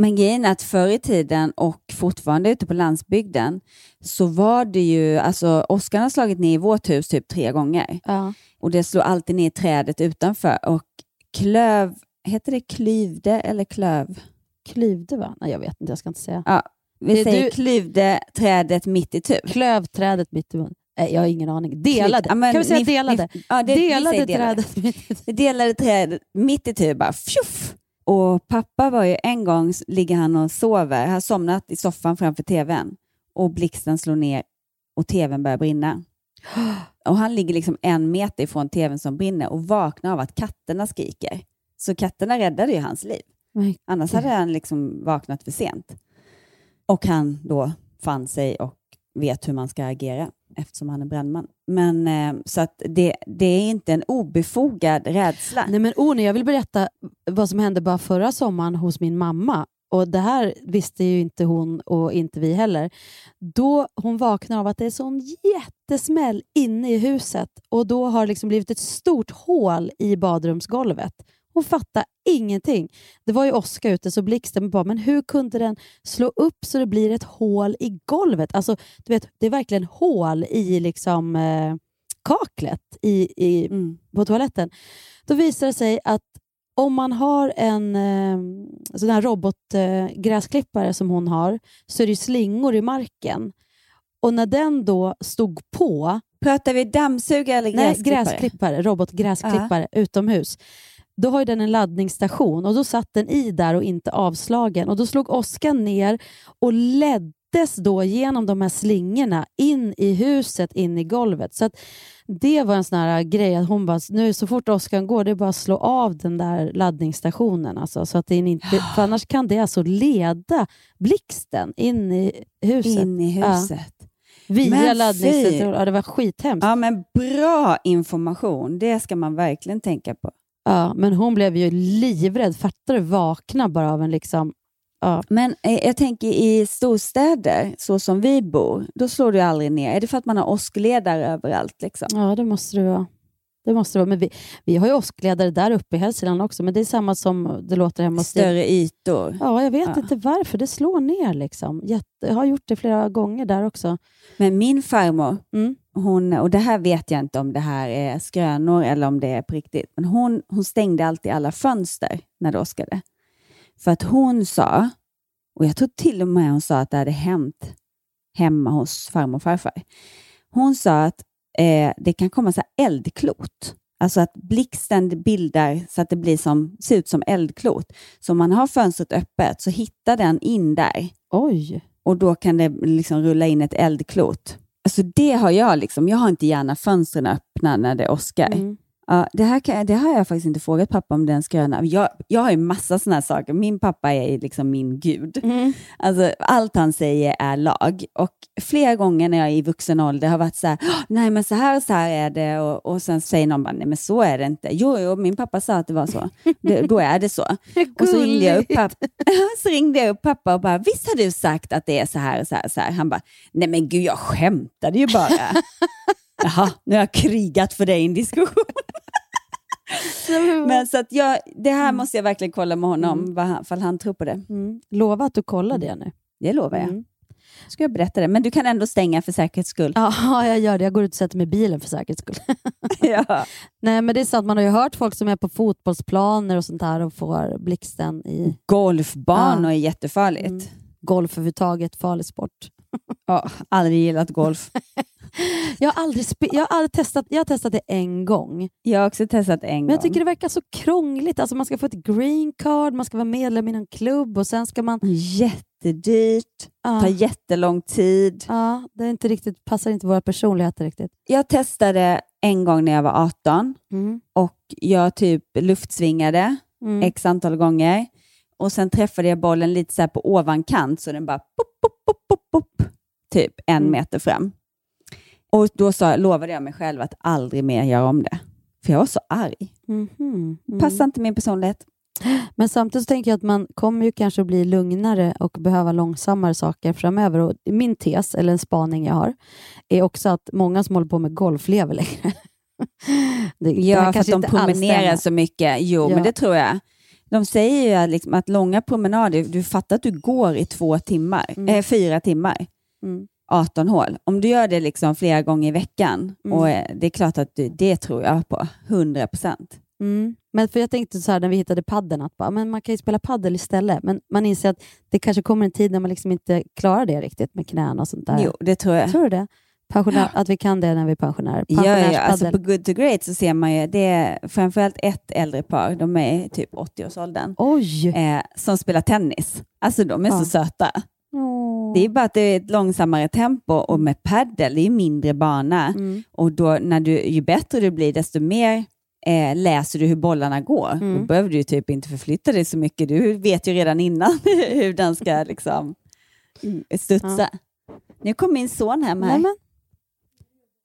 Men grejen är att förr i tiden och fortfarande ute på landsbygden så var det ju, alltså åskan har slagit ner i vårt hus typ tre gånger Ja. och det slår alltid ner trädet utanför och klöv, heter det klyvde eller klöv? Klyvde va? Nej, jag vet inte, jag ska inte säga. Ja, vi Det säger du- klyvde trädet mitt i tur. Klövträdet mitt i mun. Nej, jag har ingen aning. Delade. Ja, men kan vi säga ni- delade? Ni, ja, det, vi delade delade. trädet. Det delade trädet mitt i tur bara fjuff. Och pappa var ju en gång, ligger han och sover, har somnat i soffan framför tvn och blixten slår ner och tvn börjar brinna. Och han ligger liksom en meter ifrån tvn som brinner och vaknar av att katterna skriker. Så katterna räddade ju hans liv. Annars hade han liksom vaknat för sent. Och han då fann sig och vet hur man ska agera eftersom han är brandman. Men eh, så att det, det är inte en obefogad rädsla. Nej men Oni, jag vill berätta vad som hände bara förra sommaren hos min mamma. Och Det här visste ju inte hon och inte vi heller. Då hon vaknar av att det är sån jättesmäll inne i huset och då har det liksom blivit ett stort hål i badrumsgolvet. Hon fattar ingenting. Det var ju åska ute så blixten bara, men hur kunde den slå upp så det blir ett hål i golvet? Alltså, du vet, det är verkligen hål i liksom, eh, kaklet i, i, Mm. på toaletten. Då visar det sig att om man har en eh, sån här robotgräsklippare eh, gräsklippare som hon har så är det slingor i marken. Och när den då stod på, Pratar vi dammsugare eller nej, gräsklippare? gräsklippare, robotgräsklippare utomhus, då har ju den en laddningsstation och då satt den i där och inte avslagen. Och Då slog Oskar ner och leddes då genom de här slingorna in i huset, in i golvet. Så det var en sån här grej att hon bara, nu så fort Oskar går, det är bara att slå av den där laddningsstationen. Alltså, så att det inte, för annars kan det alltså leda blixten in i huset. In i Ja. huset. Via Men laddningsstationen. fy. Ja, det var skithemskt. Ja, men bra information. Det ska man verkligen tänka på. Ja, men hon blev ju livrädd. Fattar du? Vakna bara av en liksom... Ja. Men eh, jag tänker i storstäder, så som vi bor, då slår du aldrig ner. Är det för att man har åskledare överallt? Liksom? ja, det måste det vara. Det måste det vara. Men vi, vi har ju åskledare där uppe i Hälsingland också, men det är samma som det låter hemma hos. Större ytor. Ja, jag vet Ja. inte varför. Det slår ner. liksom. Jätte, jag har gjort det flera gånger där också. Men min farmor, Mm. Hon, och det här vet jag inte om det här är skrönor eller om det är på riktigt, men hon, hon stängde alltid alla fönster när det åskade. För att hon sa, och jag tror till och med hon sa att det hade hänt hemma hos farmor och farfar. Hon sa att eh, det kan komma så eldklot. Alltså att blixten bildar så att det blir som, ser ut som eldklot. Så om man har fönstret öppet så hittar den in där Oj! och då kan det liksom rulla in ett eldklot. Alltså det har jag liksom. Jag har inte gärna fönstren öppna när det åskar. Mm. Ja, det, här kan, det har jag faktiskt inte frågat pappa om den skröna. Jag, jag har ju massa sådana här saker. Min pappa är liksom min gud. Mm. Alltså, allt han säger är lag. Och flera gånger när jag är i vuxen ålder har varit så här, "Åh, nej men så här och så här är det. Och, och sen säger någon bara, nej men så är det inte. Jo, jo min pappa sa att det var så. Det, då är det så. Och så ringde, jag upp pappa, så ringde jag upp pappa och bara, visst har du sagt att det är så här och så här? Och så här? Han bara, nej men gud jag skämtade ju bara. Jaha, nu har jag krigat för dig i en diskussion. Men så att jag, det här måste jag verkligen kolla med honom, vad han, fall han tror på det. Mm. Lova att du kollar det nu. Det lovar jag. Mm. Ska jag berätta det? Men du kan ändå stänga för säkerhets skull. Ja, jag gör det. Jag går ut och sätter mig i bilen för säkerhets skull. ja. Nej, men det är sant. Man har ju hört folk som är på fotbollsplaner och sånt där och får blixten i Golfbanor Ja. är jättefarligt. Mm. golf överhuvudtaget. Farlig sport. Ja, aldrig gillat golf. Jag har, aldrig jag, har aldrig testat, jag har testat det en gång, Jag har också testat en men jag gång. tycker det verkar så krångligt. Alltså man ska få ett green card, man ska vara medlem i någon klubb och sen ska man... Jättedyrt, Ja, tar jättelång tid. ja, det är inte riktigt, passar inte våra personligheter riktigt. Jag testade en gång när jag var 18 Mm. och jag typ luftsvingade Mm. x antal gånger. Och sen träffade jag bollen lite så här på ovankant så den bara pop, pop, pop, pop, pop, typ en Mm. meter fram. Och då sa, lovade jag mig själv att aldrig mer göra om det. För jag var så arg. Mhm. Mm. Passar inte min personlighet. Men samtidigt tänker jag att man kommer ju kanske bli lugnare och behöva långsammare saker framöver. Och min tes, eller en spaning jag har, är också att många som håller på med golf lever längre. Det, Ja, för att de promenerar så mycket. Jo, Ja. men det tror jag. De säger ju att, liksom, att långa promenader, du fattar att du går i två timmar, Mm. eh, fyra timmar, Mm. 18 hål. Om du gör det liksom flera gånger i veckan, Mm. och eh, det är klart att du, det tror jag på, 100 procent. Mm. Men för jag tänkte så här när vi hittade padden att bara, men man kan ju spela paddel istället. Men man inser att det kanske kommer en tid när man liksom inte klarar det riktigt med knäna och sånt där. Jo, det tror jag. Tror du det? Pensionär, Att vi kan det när vi är pensionärer. Ja, ja, alltså på Good to Great så ser man ju, det är framförallt ett äldre par, de är typ 80-årsåldern, Oj! eh, som spelar tennis. Alltså de är Ja. så söta. Det är bara att det är ett långsammare tempo och med paddel, det är mindre bana. Mm. Och då, när du, ju bättre du blir, desto mer eh, läser du hur bollarna går. Mm. Då behöver du typ inte förflytta dig så mycket. Du vet ju redan innan hur den ska liksom mm, studsa. Nu kom min son hem här. Nej, men,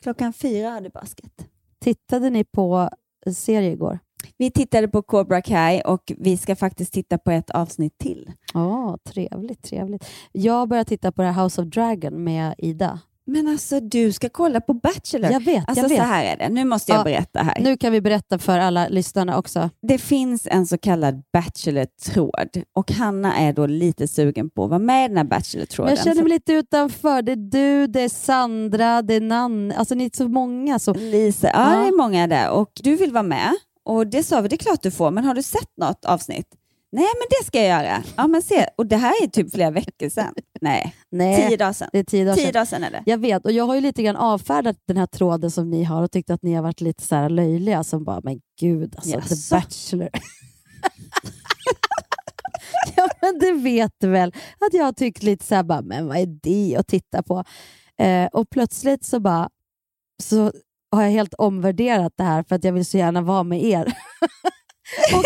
Klockan fyra hade basket. tittade ni på serie igår? Vi tittade på Cobra Kai och vi ska faktiskt titta på ett avsnitt till. Ja, trevligt, trevligt. Jag började titta på det här House of Dragon med Ida. Men alltså, du ska kolla på Bachelor. Jag vet, alltså, jag vet. så här är det. Nu måste jag Ja, berätta här. Nu kan vi berätta för alla lyssnarna också. Det finns en så kallad Bachelor-tråd och Hanna är då lite sugen på att vara med i den här Bachelor-tråden. Jag känner mig lite utanför. Det är du, det är Sandra, det är Nanne. Alltså ni är så många. Så... Lisa, ja, Ja. det är många där och du vill vara med och det sa vi, det är klart du får, men har du sett något avsnitt? Nej, men det ska jag göra. Ja, men se. Och det här är typ flera veckor sedan. Nej, Nej, tio dagar sedan. det är tio dagar Tio sedan. dagar sedan är det. Jag vet, och jag har ju lite grann avfärdat den här tråden som ni har och tyckt att ni har varit lite så här löjliga som bara, men gud, alltså Jaså? The Bachelor. ja, men du vet väl att jag har tyckt lite så här, bara, men vad är det att titta på? Eh, och plötsligt så bara, så har jag helt omvärderat det här för att jag vill så gärna vara med er. och,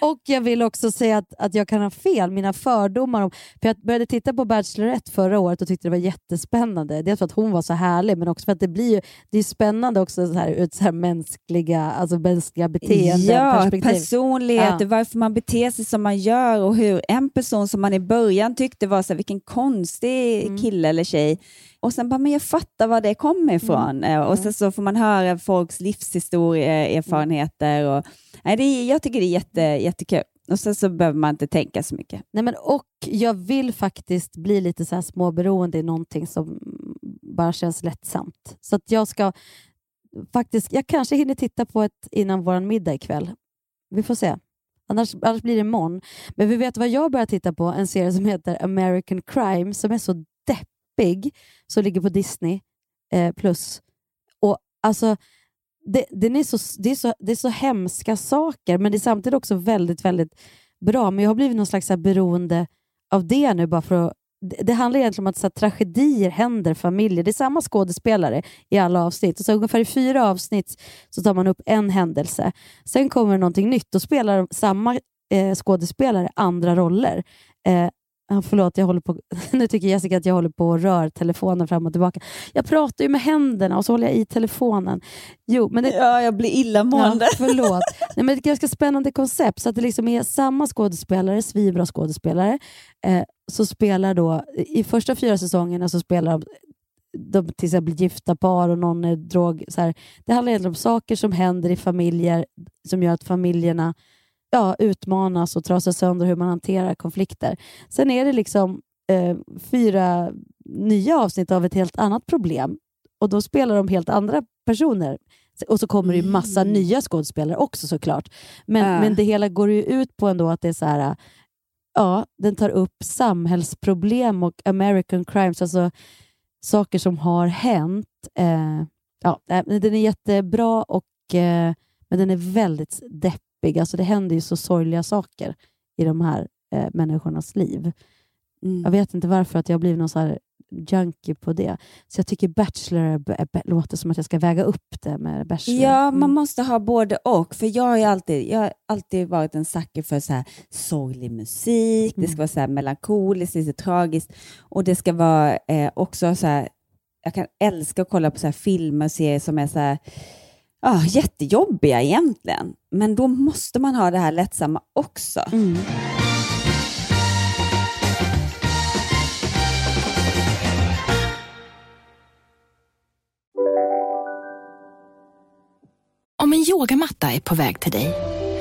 och jag vill också säga att, att jag kan ha fel, mina fördomar. Om, för jag började titta på Bachelorette förra året och tyckte det var jättespännande. Dels för att hon var så härlig, men också för att det blir det är spännande också så här, ett så här mänskliga, alltså mänskliga beteenden. Ja, perspektiv. personligheter, Ja. varför man beter sig som man gör och hur en person som man i början tyckte var så här, vilken konstig Mm. kille eller tjej och sen bara, men jag fattar var det kommer ifrån. Eh, Och sen så får man höra folks livshistoria, erfarenheter. Och, nej, det är, jag tycker det är jätte, jättekul. Och sen så behöver man inte tänka så mycket. Nej, men, och jag vill faktiskt bli lite så här småberoende i någonting som bara känns lättsamt. Så att jag ska faktiskt, jag kanske hinner titta på ett innan vår middag ikväll. Vi får se. Annars, annars blir det imorgon. Men vi vet vad jag börjar titta på? En serie som heter American Crime som är så deppig, som ligger på Disney eh, plus. Och alltså, det, den är så, det, är så, det är så hemska saker, men det är samtidigt också väldigt, väldigt bra. Men jag har blivit någon slags här beroende av det nu. Bara för att, det, det handlar egentligen om att så här, tragedier händer familjer. Det är samma skådespelare i alla avsnitt. Och så ungefär i fyra avsnitt så tar man upp en händelse. Sen kommer det någonting nytt. Då spelar samma eh, skådespelare andra roller. Eh, Förlåt, jag håller på, nu tycker Jessica att jag håller på och rör telefonen fram och tillbaka. Jag pratar ju med händerna och så håller jag i telefonen. Jo, men det, Ja, jag blir illamående. Ja, förlåt. Nej, men det är ett ganska spännande koncept. Så att det liksom är samma skådespelare, svinbra skådespelare, eh, så spelar då, i första fyra säsongerna så spelar de, de till exempel gifta par och någon är drog. Så här. Det handlar egentligen om saker som händer i familjer som gör att familjerna ja, utmanas och trasas sönder hur man hanterar konflikter. Sen är det liksom eh, fyra nya avsnitt av ett helt annat problem och då spelar de helt andra personer. Och så kommer det ju massa Mm. nya skådespelare också såklart. Men, Ja. men det hela går ju ut på ändå att det är så här, ja, den tar upp samhällsproblem och American crimes, alltså saker som har hänt. Eh, ja, den är jättebra, och, eh, men den är väldigt deppig. Alltså det händer ju så sorgliga saker i de här eh, människornas liv. Mm. Jag vet inte varför att jag blivit någon så här junkie på det. Så jag tycker Bachelor låter som att jag ska väga upp det med Bachelor. Ja, Mm. man måste ha både och. För jag har alltid, jag har alltid varit en sucker för så här sorglig musik, det Mm. ska vara så här melankoliskt, lite tragiskt och det ska vara eh, också så här, jag kan älska att kolla på så här filmer och serier som är så här, ja, jättejobbiga egentligen. Men då måste man ha det här lättsamma också. Mm. Om en yogamatta är på väg till dig,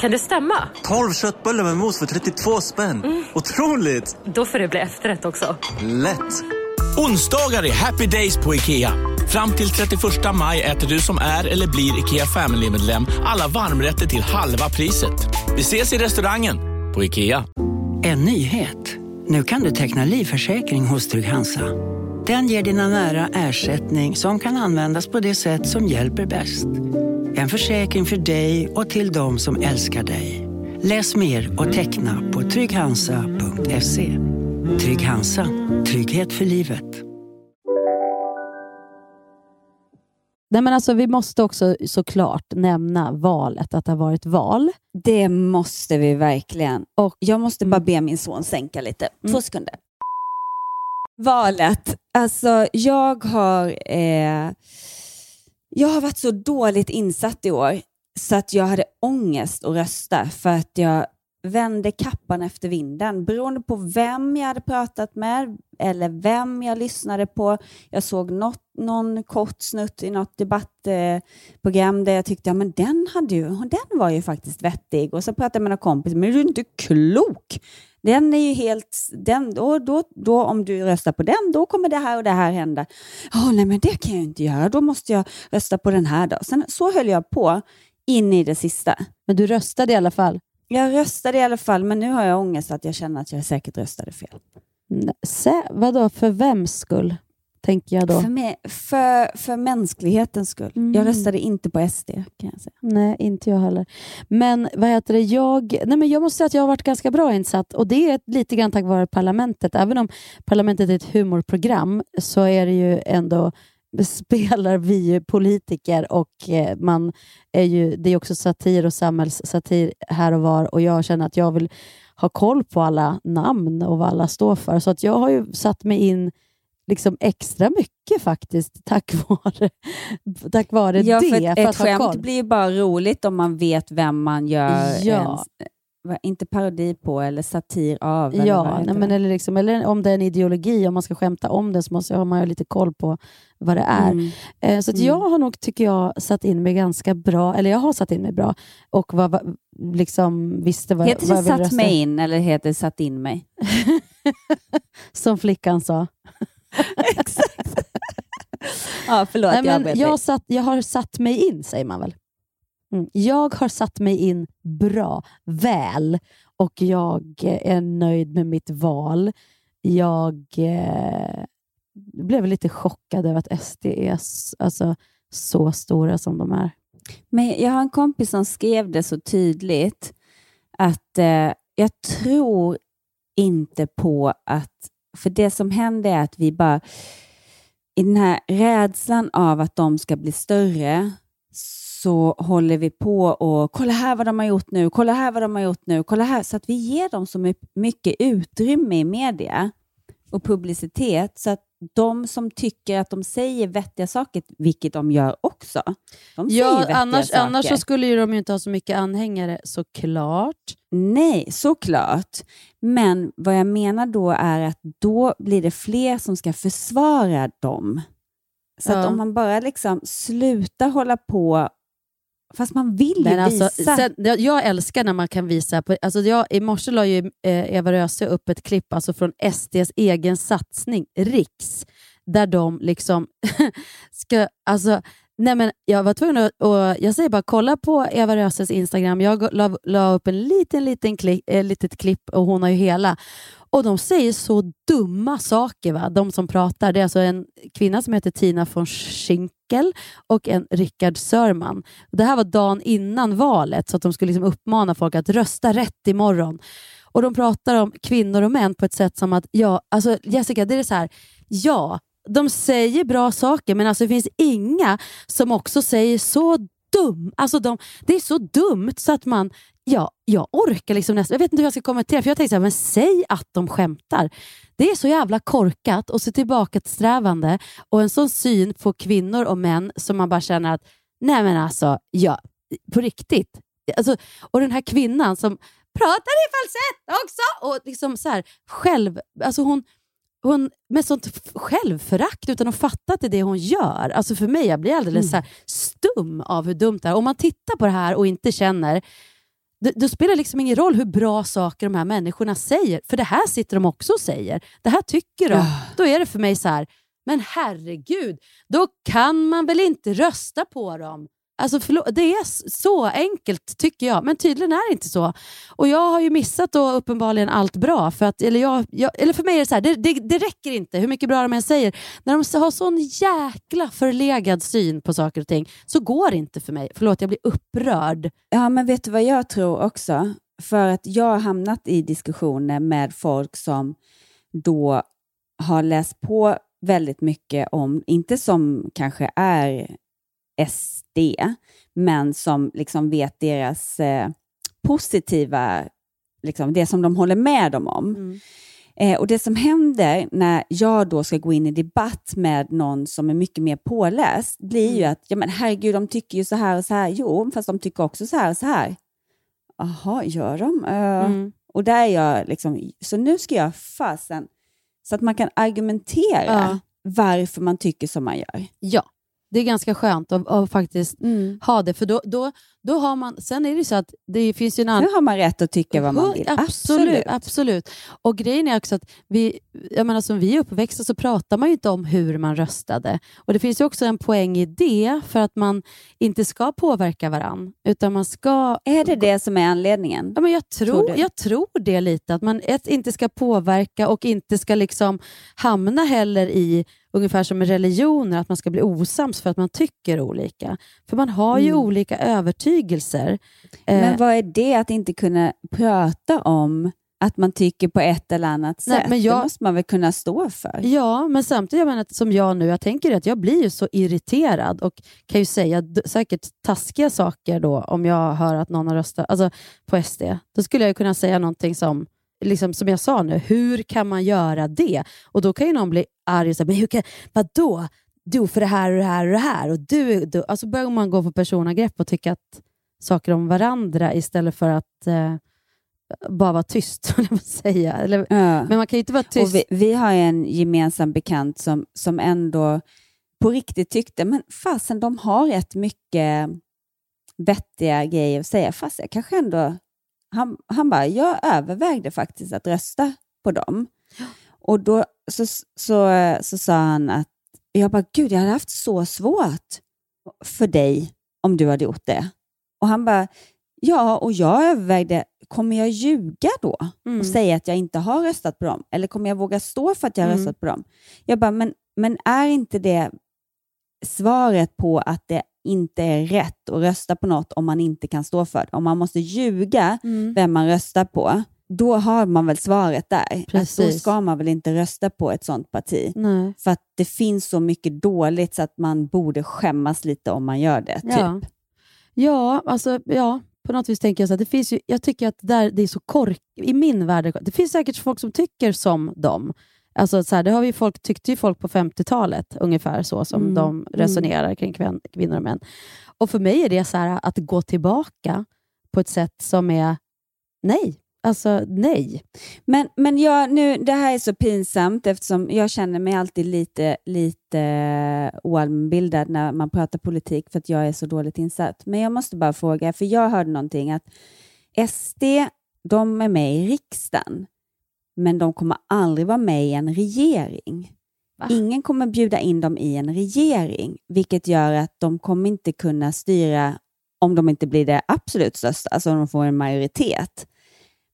Kan det stämma? 12 köttbullar med mos för 32 spänn. Mm. Otroligt! Då får det bli efterrätt också. Lätt! Onsdagar är happy days på IKEA. Fram till 31 maj äter du som är eller blir IKEA Family-medlem alla varmrätter till halva priset. Vi ses i restaurangen på IKEA. En nyhet. Nu kan du teckna livförsäkring hos Trygg-Hansa. Den ger dina nära ersättning som kan användas på det sätt som hjälper bäst. En försäkring för dig och till de som älskar dig. Läs mer och teckna på trygghansa.se. Trygg Hansa. Trygghet för livet. Nej, men alltså, vi måste också såklart nämna valet, att det har varit val. Det måste vi verkligen. Och, jag måste bara be min son sänka lite. Två mm. sekunder. Valet. Alltså, jag har, eh, jag har varit så dåligt insatt i år så att jag hade ångest att rösta för att jag vände kappan efter vinden beroende på vem jag hade pratat med eller vem jag lyssnade på. Jag såg något, någon kort snutt i något debattprogram där jag tyckte ja, men den, hade ju, den var ju faktiskt vettig. Och så pratade jag med några kompisar, men du är inte klok. Den är ju helt... Den, då, då, då, om du röstar på den, då kommer det här och det här hända. Oh, nej, men det kan jag inte göra. Då måste jag rösta på den här. Då. Sen, så höll jag på in i det sista. Men du röstade i alla fall? Jag röstade i alla fall, men nu har jag ångest att jag känner att jag säkert röstade fel. Se, vadå, för vems skull? Tänker jag då. För, mig, för, för mänsklighetens skull. Mm. Jag röstade inte på SD kan jag säga. Nej, inte jag heller. Men vad heter det, jag, nej men jag måste säga att jag har varit ganska bra insatt och det är lite grann tack vare Parlamentet. Även om Parlamentet är ett humorprogram så är det ju ändå spelar vi politiker och eh, man är ju, det är också satir och samhällssatir här och var och jag känner att jag vill ha koll på alla namn och vad alla står för. Så att jag har ju satt mig in liksom extra mycket faktiskt tack vare, tack vare ja, det. För ett, för ett skämt blir ju bara roligt om man vet vem man gör ja. Inte parodi på eller satir av. Ja, eller, nej, men eller, liksom, eller om det är en ideologi, om man ska skämta om det så måste, har man ju lite koll på vad det är. Mm. Eh, så mm. jag har nog, tycker jag, satt in mig ganska bra, eller jag har satt in mig bra och var, liksom, visste vad, heter vad jag ville Heter det satt mig in eller heter det satt in mig? Som flickan sa. Exakt. ja, förlåt, nej, men jag, satt, jag har satt mig in, säger man väl? Mm. Jag har satt mig in bra, väl och jag eh, är nöjd med mitt val. Jag eh, blev lite chockad över att SD är alltså, så stora som de är. Men Jag har en kompis som skrev det så tydligt att eh, jag tror inte på att... För det som händer är att vi bara... I den här rädslan av att de ska bli större så håller vi på och kolla här vad de har gjort nu, kolla här vad de har gjort nu, kolla här, så att vi ger dem så mycket utrymme i media och publicitet så att de som tycker att de säger vettiga saker, vilket de gör också, de ja, säger vettiga annars, saker. Annars så skulle ju de inte ha så mycket anhängare, såklart. Nej, såklart. Men vad jag menar då är att då blir det fler som ska försvara dem. Så ja. om man bara liksom slutar hålla på Fast man vill ju alltså, visa. Sen, jag älskar när man kan visa. På, alltså jag, I morse la ju eh, Eva Röse upp ett klipp alltså från SDs egen satsning, Riks, där de liksom ska... Alltså, nej men jag var tvungen att... Och jag säger bara, kolla på Eva Röses Instagram. Jag la, la upp en liten, liten klipp, eh, litet klipp och hon har ju hela. Och de säger så dumma saker, va? de som pratar. Det är alltså en kvinna som heter Tina von Schinkel och en Rickard Sörman. Det här var dagen innan valet, så att de skulle liksom uppmana folk att rösta rätt imorgon. Och De pratar om kvinnor och män på ett sätt som att, ja, alltså Jessica, det är så här, ja, de säger bra saker, men alltså det finns inga som också säger så dum. Alltså de, det är så dumt så att man Ja, jag orkar liksom nästan. Jag vet inte hur jag ska kommentera, för jag tänkte så här, men säg att de skämtar. Det är så jävla korkat och så tillbakasträvande och en sån syn på kvinnor och män som man bara känner att, nej men alltså, ja, på riktigt. Alltså, och den här kvinnan som pratar i falsett också och liksom så här, själv, alltså hon, hon med sånt självförakt utan att fatta att det är det hon gör. Alltså för mig, jag blir alldeles Mm. så här stum av hur dumt det är. Om man tittar på det här och inte känner, då, då spelar det liksom ingen roll hur bra saker de här människorna säger. För det här sitter de också och säger. Det här tycker de. Ja. Då är det för mig så här, men herregud, då kan man väl inte rösta på dem? Alltså förlåt, det är så enkelt tycker jag, men tydligen är det inte så. Och Jag har ju missat då uppenbarligen allt bra. För, att, eller jag, jag, eller för mig är det så här, det, det, det räcker inte hur mycket bra de än säger. När de har sån jäkla förlegad syn på saker och ting så går det inte för mig. Förlåt, jag blir upprörd. Ja, men vet du vad jag tror också? För att jag har hamnat i diskussioner med folk som då har läst på väldigt mycket om, inte som kanske är SD, men som liksom vet deras eh, positiva, liksom det som de håller med dem om. Eh, och Det som händer när jag då ska gå in i debatt med någon som är mycket mer påläst blir ju att, ja men herregud, de tycker ju så här och så här. Jo, fast de tycker också så här och så här. Jaha, gör de? Eh, Mm. Och där är jag liksom, så nu ska jag fasen, så att man kan argumentera Ja. varför man tycker som man gör. Ja, det är ganska skönt att, att faktiskt Mm. ha det. För då, då, då har man, sen är det så att det finns ju en annan... Nu har man rätt att tycka vad man vill. Absolut, absolut. Och grejen är också att vi, jag menar, som vi är uppväxta så pratar man ju inte om hur man röstade. Och Det finns ju också en poäng i det för att man inte ska påverka varann. Utan man ska... Är det det som är anledningen? Ja, men jag, tror, Tror jag tror det lite. Att man ett, inte ska påverka och inte ska liksom hamna heller i ungefär som med religioner, att man ska bli osams för att man tycker olika. För man har ju Mm. olika övertygelser. Eh, Men vad är det att inte kunna prata om att man tycker på ett eller annat Nej, sätt? men jag- Det måste man väl kunna stå för? Ja, men samtidigt, jag menar, som jag nu, jag tänker att jag blir ju så irriterad och kan ju säga säkert taskiga saker då om jag hör att någon har röstat alltså, på SD. Då skulle jag kunna säga någonting som, liksom, som jag sa nu, hur kan man göra det? Och då kan ju någon bli arg och säga, men hur kan, vadå? Du för det här och det här och det här. Och du, du. Alltså börjar man gå på personangrepp och tycka att saker om varandra istället för att eh, bara vara tyst, jag säga. Eller, Ja. Men man kan ju inte vara tyst. Vi, vi har en gemensam bekant som, som ändå på riktigt tyckte, men fasen de har rätt mycket vettiga grejer att säga. Fast jag kanske ändå... Han, han bara, jag övervägde faktiskt att rösta på dem. Och då så, så, så sa han att, jag bara, gud jag hade haft så svårt för dig om du hade gjort det. Och han bara, ja och jag övervägde, kommer jag ljuga då Mm. och säga att jag inte har röstat på dem? Eller kommer jag våga stå för att jag har Mm. röstat på dem? Jag bara, men, men är inte det svaret på att det inte är rätt att rösta på något om man inte kan stå för det? Om man måste ljuga Mm. vem man röstar på, då har man väl svaret där. Att då Precis. ska man väl inte rösta på ett sånt parti. Nej. För att det finns så mycket dåligt så att man borde skämmas lite om man gör det. Typ. Ja. Ja, alltså, ja, på något vis tänker jag så att det finns ju, jag tycker att där, det är så kork, i min värld, det finns säkert folk som tycker som dem. Alltså, så här, det har vi folk, tyckte ju folk på 50-talet, ungefär så som Mm, de mm. resonerar kring kvin, kvinnor och män. Och för mig är det så här, att gå tillbaka på ett sätt som är nej. Alltså nej. Men, men jag, nu, det här är så pinsamt eftersom jag känner mig alltid lite, lite oallmänbildad när man pratar politik för att jag är så dåligt insatt. Men jag måste bara fråga, för jag hörde någonting att SD, de är med i riksdagen, men de kommer aldrig vara med i en regering. Ingen kommer bjuda in dem i en regering, vilket gör att de kommer inte kunna styra om de inte blir det absolut största, alltså om de får en majoritet.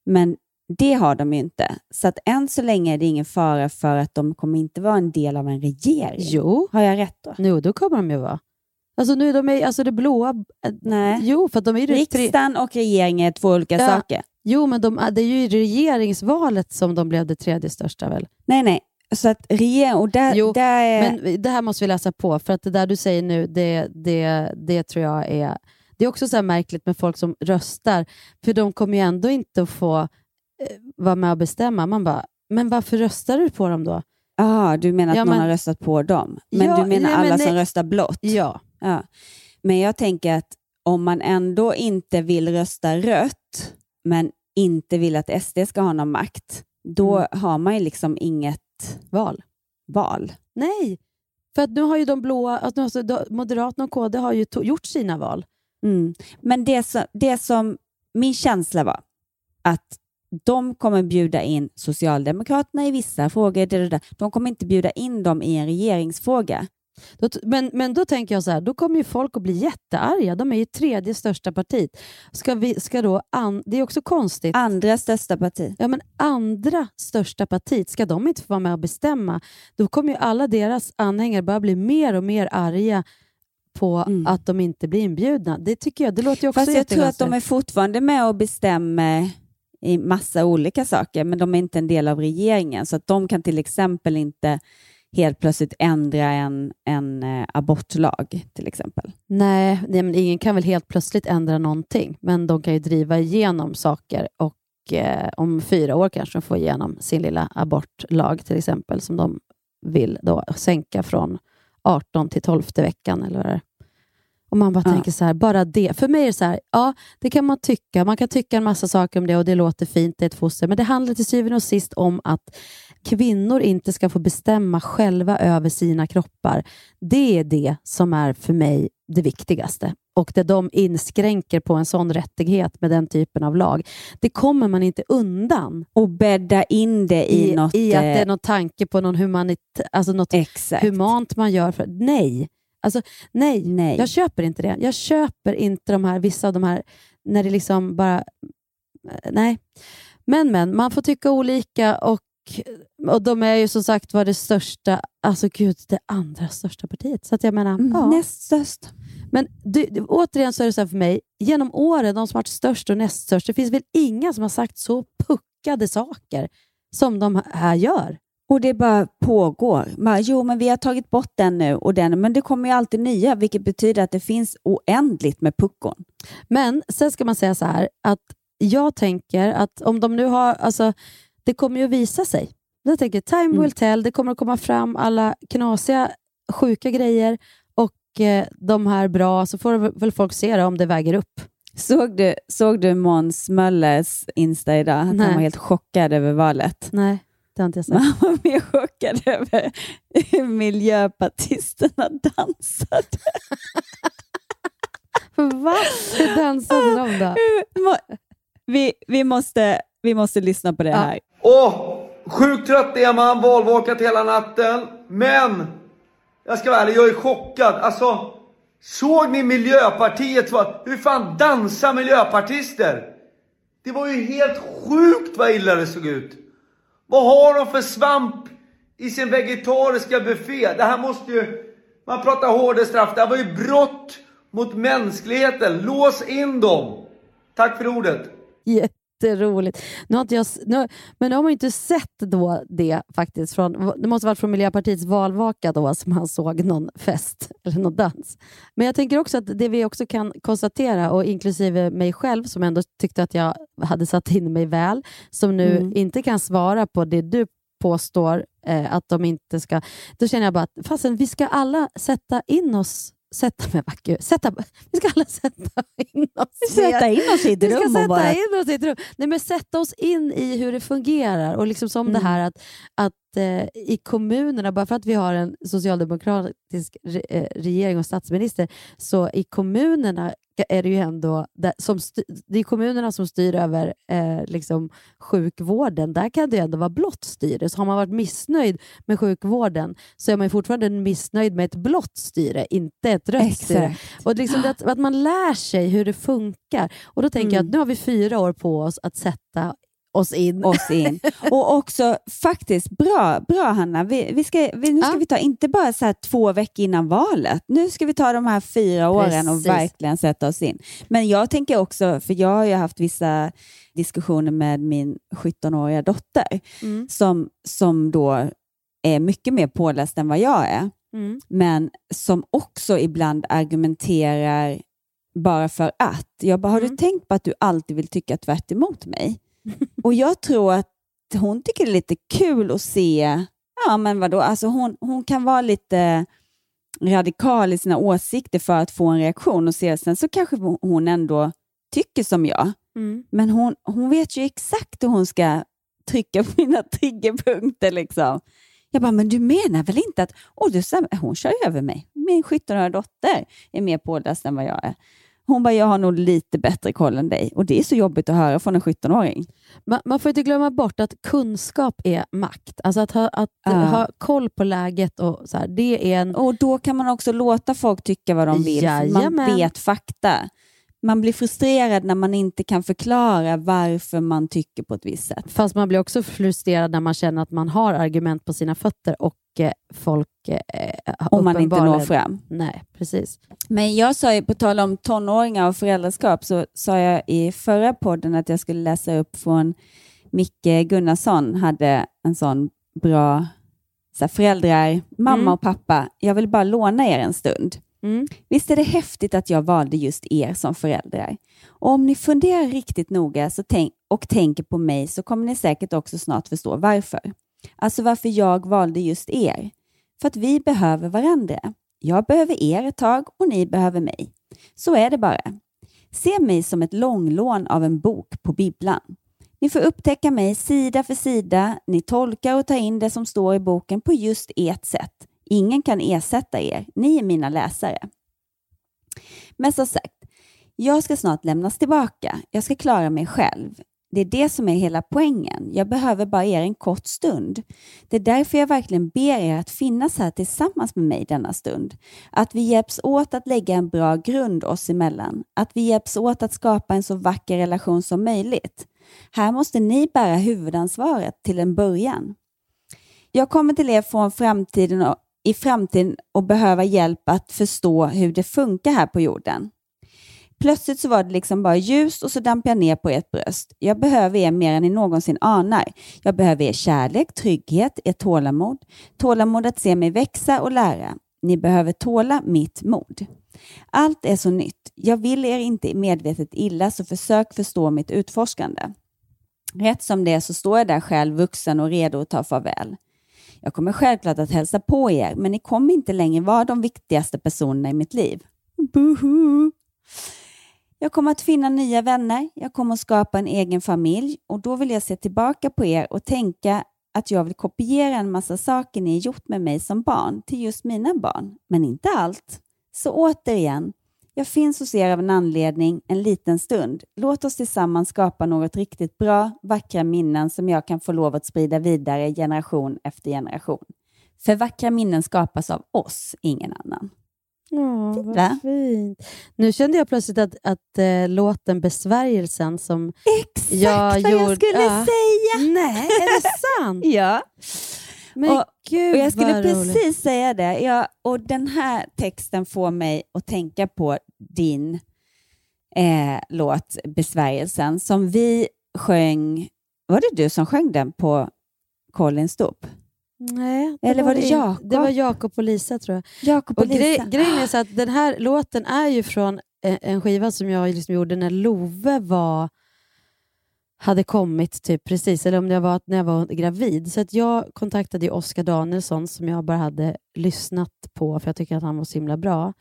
Men det har de ju inte. Så att än så länge är det ingen fara för att de kommer inte vara en del av en regering. Jo. Har jag rätt då? Jo, då kommer de ju vara. Alltså nu är de är, alltså det blåa... Nej. Jo, för de är ju Riksdagen och regeringen är två olika Ja. saker. Jo, men de, det är ju i regeringsvalet som de blev det tredje största väl? Nej, nej. Så att regering... Och där, Jo, där är... Men det här måste vi läsa på, för att det där du säger nu, det, det, det tror jag är... Det är också så här märkligt med folk som röstar, för de kommer ju ändå inte att få eh, vara med och bestämma. Man bara, men varför röstar du på dem då? ah, du menar att Ja, någon men- har röstat på dem? Men Ja, du menar nej, men alla nej. som röstar blått? Ja. ja. Men jag tänker att om man ändå inte vill rösta rött, men inte vill att SD ska ha någon makt, då Mm. har man ju liksom inget val. val. Nej, för att nu har ju de blåa, alltså, de- Moderaterna och KD har ju gjort sina val. Mm. Men det som, det som min känsla var att de kommer bjuda in Socialdemokraterna i vissa frågor. Det, det, det. De kommer inte bjuda in dem i en regeringsfråga. Då, men, men då tänker jag så här, då kommer ju folk att bli jättearga. De är ju tredje största partiet. Ska vi, ska då an, det är också konstigt. Andra största parti. Ja, men andra största partiet, ska de inte få vara med och bestämma? Då kommer ju alla deras anhängare bara bli mer och mer arga på att de inte blir inbjudna. Det tycker jag, det låter ju också Mm. Fast jag tror att de är fortfarande med och bestämmer i massa olika saker, men de är inte en del av regeringen. Så att de kan till exempel inte helt plötsligt ändra en, en eh, abortlag till exempel. Nej, nej, men ingen kan väl helt plötsligt ändra någonting, men de kan ju driva igenom saker och eh, om fyra år kanske de får igenom sin lilla abortlag till exempel, som de vill då sänka från 18 till 12 veckan eller. Och man bara Ja. tänker så här, bara det. För mig är det så här, ja, det kan man tycka. Man kan tycka en massa saker om det och det låter fint, det är ett foster. Men det handlar till syvende och sist om att kvinnor inte ska få bestämma själva över sina kroppar. Det är det som är för mig det viktigaste. Och där de inskränker på en sån rättighet med den typen av lag. Det kommer man inte undan. Och bädda in det i, I, något... i att det är eh, någon tanke på någon humanit, alltså något Exakt. humant man gör. För, nej. Alltså, nej, Nej. jag köper inte det. Jag köper inte de här, vissa av de här, när det liksom bara... eh, Nej. Men, men, man får tycka olika och, och de är ju som sagt var det största, alltså gud, det andra största partiet. Så att jag menar, Mm, ja. Näst störst. Men du, du, återigen så är det så här för mig, genom åren, de som har varit störst och näst störst, det finns väl inga som har sagt så puckade saker som de här gör. Och det bara pågår. Man, jo, men vi har tagit bort den nu och den, men det kommer ju alltid nya, vilket betyder att det finns oändligt med puckon. Men sen ska man säga så här, att jag tänker att om de nu har, alltså det kommer ju att visa sig. Jag tänker time will tell, det kommer att komma fram alla knasiga, sjuka grejer och eh, de här bra, så får väl folk se då, om det väger upp. Såg du, såg du Måns Möllers Insta idag? Att Nej. han var helt chockad över valet. Nej, det har inte jag sett. han var mer chockad över hur miljöpartisterna dansade. Va? Hur dansade de då? Vi, vi, måste, vi måste lyssna på det här. Åh, sjukt trött är man, valvakat hela natten. Men, jag ska vara ärlig, jag är chockad. Alltså, såg ni Miljöpartiet? Hur fan dansar miljöpartister? Det var ju helt sjukt vad illa det såg ut. Vad har de för svamp i sin vegetariska buffé? Det här måste ju... Man pratar hårda straff. Det här var ju brott mot mänskligheten. Lås in dem. Tack för ordet. Jätteroligt. Nu har inte jag, nu, men nu har man ju inte sett då det faktiskt. Från, det måste varit från Miljöpartiets valvaka då som han såg någon fest eller någon dans. Men jag tänker också att det vi också kan konstatera, och inklusive mig själv som ändå tyckte att jag hade satt in mig väl, som nu Mm. inte kan svara på det du påstår eh, att de inte ska... Då känner jag bara att fasen, vi ska alla sätta in oss Sätta mig, gud, sätta, vi ska alla sätta in oss Sätta in oss i ett vi ska rum sätta in oss i ett rum. Nej, men sätta oss in i hur det fungerar. Och liksom som det Mm. här att, att i kommunerna, bara för att vi har en socialdemokratisk eh, regering och statsminister, så i kommunerna är det ju ändå som det är kommunerna som styr över eh, liksom sjukvården. Där kan det ju ändå vara blått styre. Så har man varit missnöjd med sjukvården så är man fortfarande missnöjd med ett blått styre, inte ett rött styre. Och liksom att, att man lär sig hur det funkar. Och Då tänker jag Mm. att nu har vi fyra år på oss att sätta oss in. oss in. Och också faktiskt, bra, bra Hanna, vi, vi ska, vi, nu ska Ja. vi ta, inte bara så här två veckor innan valet, nu ska vi ta de här fyra åren och verkligen sätta oss in. Men jag tänker också, för jag har ju haft vissa diskussioner med min 17-åriga dotter, Mm. som, som då är mycket mer påläst än vad jag är, Mm. men som också ibland argumenterar bara för att. Jag bara, har Mm. du tänkt på att du alltid vill tycka tvärt emot mig? Och jag tror att hon tycker det är lite kul att se, ja men vadå, alltså hon, hon kan vara lite radikal i sina åsikter för att få en reaktion och se, sen så kanske hon ändå tycker som jag. Mm. Men hon, hon vet ju exakt hur hon ska trycka på mina triggerpunkter. Liksom. Jag bara, men du menar väl inte att... Och du hon kör över mig. Min 17-åriga dotter är mer påläst än vad jag är. Hon bara, jag har nog lite bättre koll än dig. Och det är så jobbigt att höra från en 17-åring. Man, man får inte glömma bort att kunskap är makt. Alltså att ha, att Ja. ha koll på läget och så här, det är en... Och då kan man också låta folk tycka vad de vill. för Man Jajamän. vet fakta. Man blir frustrerad när man inte kan förklara varför man tycker på ett visst sätt. Fast man blir också frustrerad när man känner att man har argument på sina fötter och eh, folk... Eh, Om man inte når fram. Nej, precis. Men jag sa ju, på tal om tonåringar och föräldraskap, så sa jag i förra podden att jag skulle läsa upp från Micke Gunnarsson, hade en sån bra så här, föräldrar, mamma Mm. och pappa, jag vill bara låna er en stund. Mm. Visst är det häftigt att jag valde just er som föräldrar? Och om ni funderar riktigt noga så tänk, och tänker på mig så kommer ni säkert också snart förstå varför. Alltså varför jag valde just er. För att vi behöver varandra. Jag behöver er ett tag och ni behöver mig. Så är det bara. Se mig som ett långlån av en bok på bibblan. Ni får upptäcka mig sida för sida. Ni tolkar och tar in det som står i boken på just ert sätt. Ingen kan ersätta er. Ni är mina läsare. Men som sagt, jag ska snart lämnas tillbaka. Jag ska klara mig själv. Det är det som är hela poängen. Jag behöver bara er en kort stund. Det är därför jag verkligen ber er att finnas här tillsammans med mig denna stund. Att vi hjälps åt att lägga en bra grund oss emellan. Att vi hjälps åt att skapa en så vacker relation som möjligt. Här måste ni bära huvudansvaret till en början. Jag kommer till er från framtiden och, i framtiden och behöva hjälp att förstå hur det funkar här på jorden. Plötsligt så var det liksom bara ljust och så damp jag ner på ert bröst. Jag behöver er mer än ni någonsin anar. Jag behöver er kärlek, trygghet, ert tålamod. Tålamod att se mig växa och lära. Ni behöver tåla mitt mod. Allt är så nytt. Jag vill er inte medvetet illa, så försök förstå mitt utforskande. Rätt som det är så står jag där själv, vuxen och redo att ta farväl. Jag kommer självklart att hälsa på er, men ni kommer inte längre vara de viktigaste personerna i mitt liv. Buhu. Jag kommer att finna nya vänner, jag kommer att skapa en egen familj och då vill jag se tillbaka på er och tänka att jag vill kopiera en massa saker ni gjort med mig som barn till just mina barn, men inte allt. Så återigen, jag finns hos er av en anledning, en liten stund. Låt oss tillsammans skapa något riktigt bra, vackra minnen som jag kan få lov att sprida vidare generation efter generation. För vackra minnen skapas av oss, ingen annan. Åh, vad va? fint. Nu kände jag plötsligt att, att eh, låten Besvärjelsen som Exakt jag vad jag skulle Ja. säga! Nej, är det sant? ja. Men och, gud och jag skulle vad roligt. precis säga det. Ja, och den här texten får mig att tänka på din eh, låt Besvärjelsen som vi sjöng. Var det du som sjöng den på Collins dop? Nej, Eller var det in- Jakob? Det var Jakob och Lisa tror jag. Jakob och Och grej, Lisa. grejen är så att den här låten är ju från eh, en skiva som jag liksom gjorde när Love var hade kommit typ precis, eller om det var när jag var gravid. Så att jag kontaktade ju Oskar Danielsson som jag bara hade lyssnat på för jag tycker att han var så himla bra.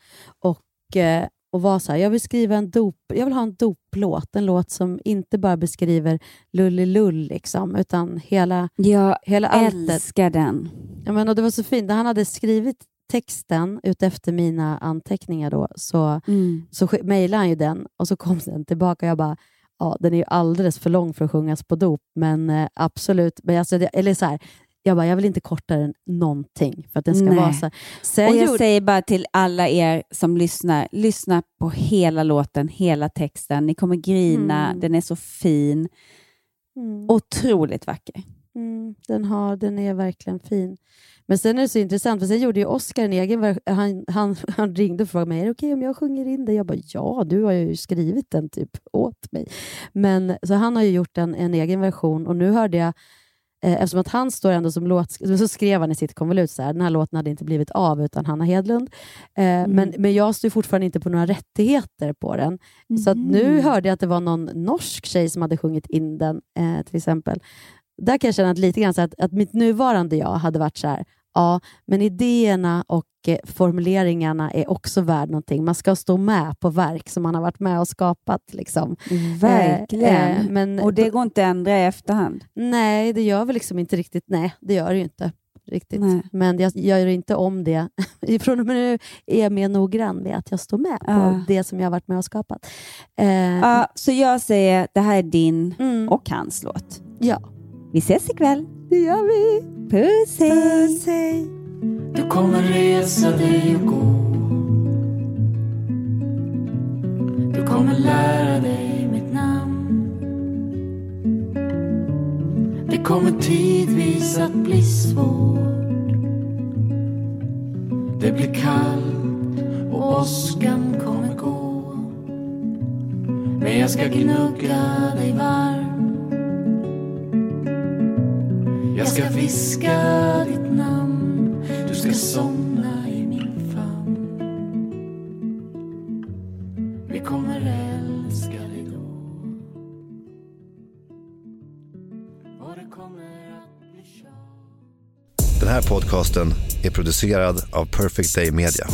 Och, eh, och var så här, jag vill skriva en dop, jag vill ha en doplåt. En låt som inte bara beskriver lullilull liksom, utan hela, Jag hela alltet. älskar den. Ja, men, och det var så fint. När han hade skrivit texten utefter mina anteckningar då, så, Mm. så mejlade han ju den och så kom den tillbaka och jag bara, ja, den är ju alldeles för lång för att sjungas på dop, men eh, absolut. Men alltså, det, eller så här, jag bara, jag vill inte korta den någonting för att den ska Nej. vara så och jag gjorde- säger bara till alla er som lyssnar, lyssna på hela låten, hela texten. Ni kommer grina, Mm. den är så fin. Mm. Otroligt vacker. Mm, den, har, den är verkligen fin. Men sen är det så intressant, för sen gjorde ju Oscar en egen han, han, han ringde och frågade mig, är det okej om jag sjunger in det? Jag bara, ja, du har ju skrivit den typ åt mig. Men, så han har ju gjort en, en egen version och nu hörde jag, eh, eftersom att han står ändå som låt, så skrev han i sitt konvolut så här, den här låten hade inte blivit av utan Hanna Hedlund. Eh, men, men jag står fortfarande inte på några rättigheter på den. Så att nu hörde jag att det var någon norsk tjej som hade sjungit in den eh, till exempel. Där kan jag känna att lite grann att, att mitt nuvarande jag hade varit så här, ja, men idéerna och eh, formuleringarna är också värd någonting. Man ska stå med på verk som man har varit med och skapat. Liksom. Verkligen. Eh, eh, men, och det går inte att ändra i efterhand. Nej, det gör väl liksom inte riktigt. Nej, det gör det ju inte. riktigt. Nej. Men jag gör inte om det. Från och med nu är jag mer noggrann med att jag står med på Ja. det som jag har varit med och skapat. Eh, Ja, så jag säger det här är din och hans låt. Ja. Vi ses ikväll. Det gör vi. Puss hej. Puss, hej. Du kommer resa dig och gå Du kommer lära dig mitt namn Det kommer tidvis att bli svårt Det blir kallt och åskan kommer gå Men jag ska gnugga dig varm jag ska viska ditt namn. Du ska somna i min famn. Vi kommer älska dig då. Och det kommer att bli tjat Den här podcasten är producerad av Perfect Day Media.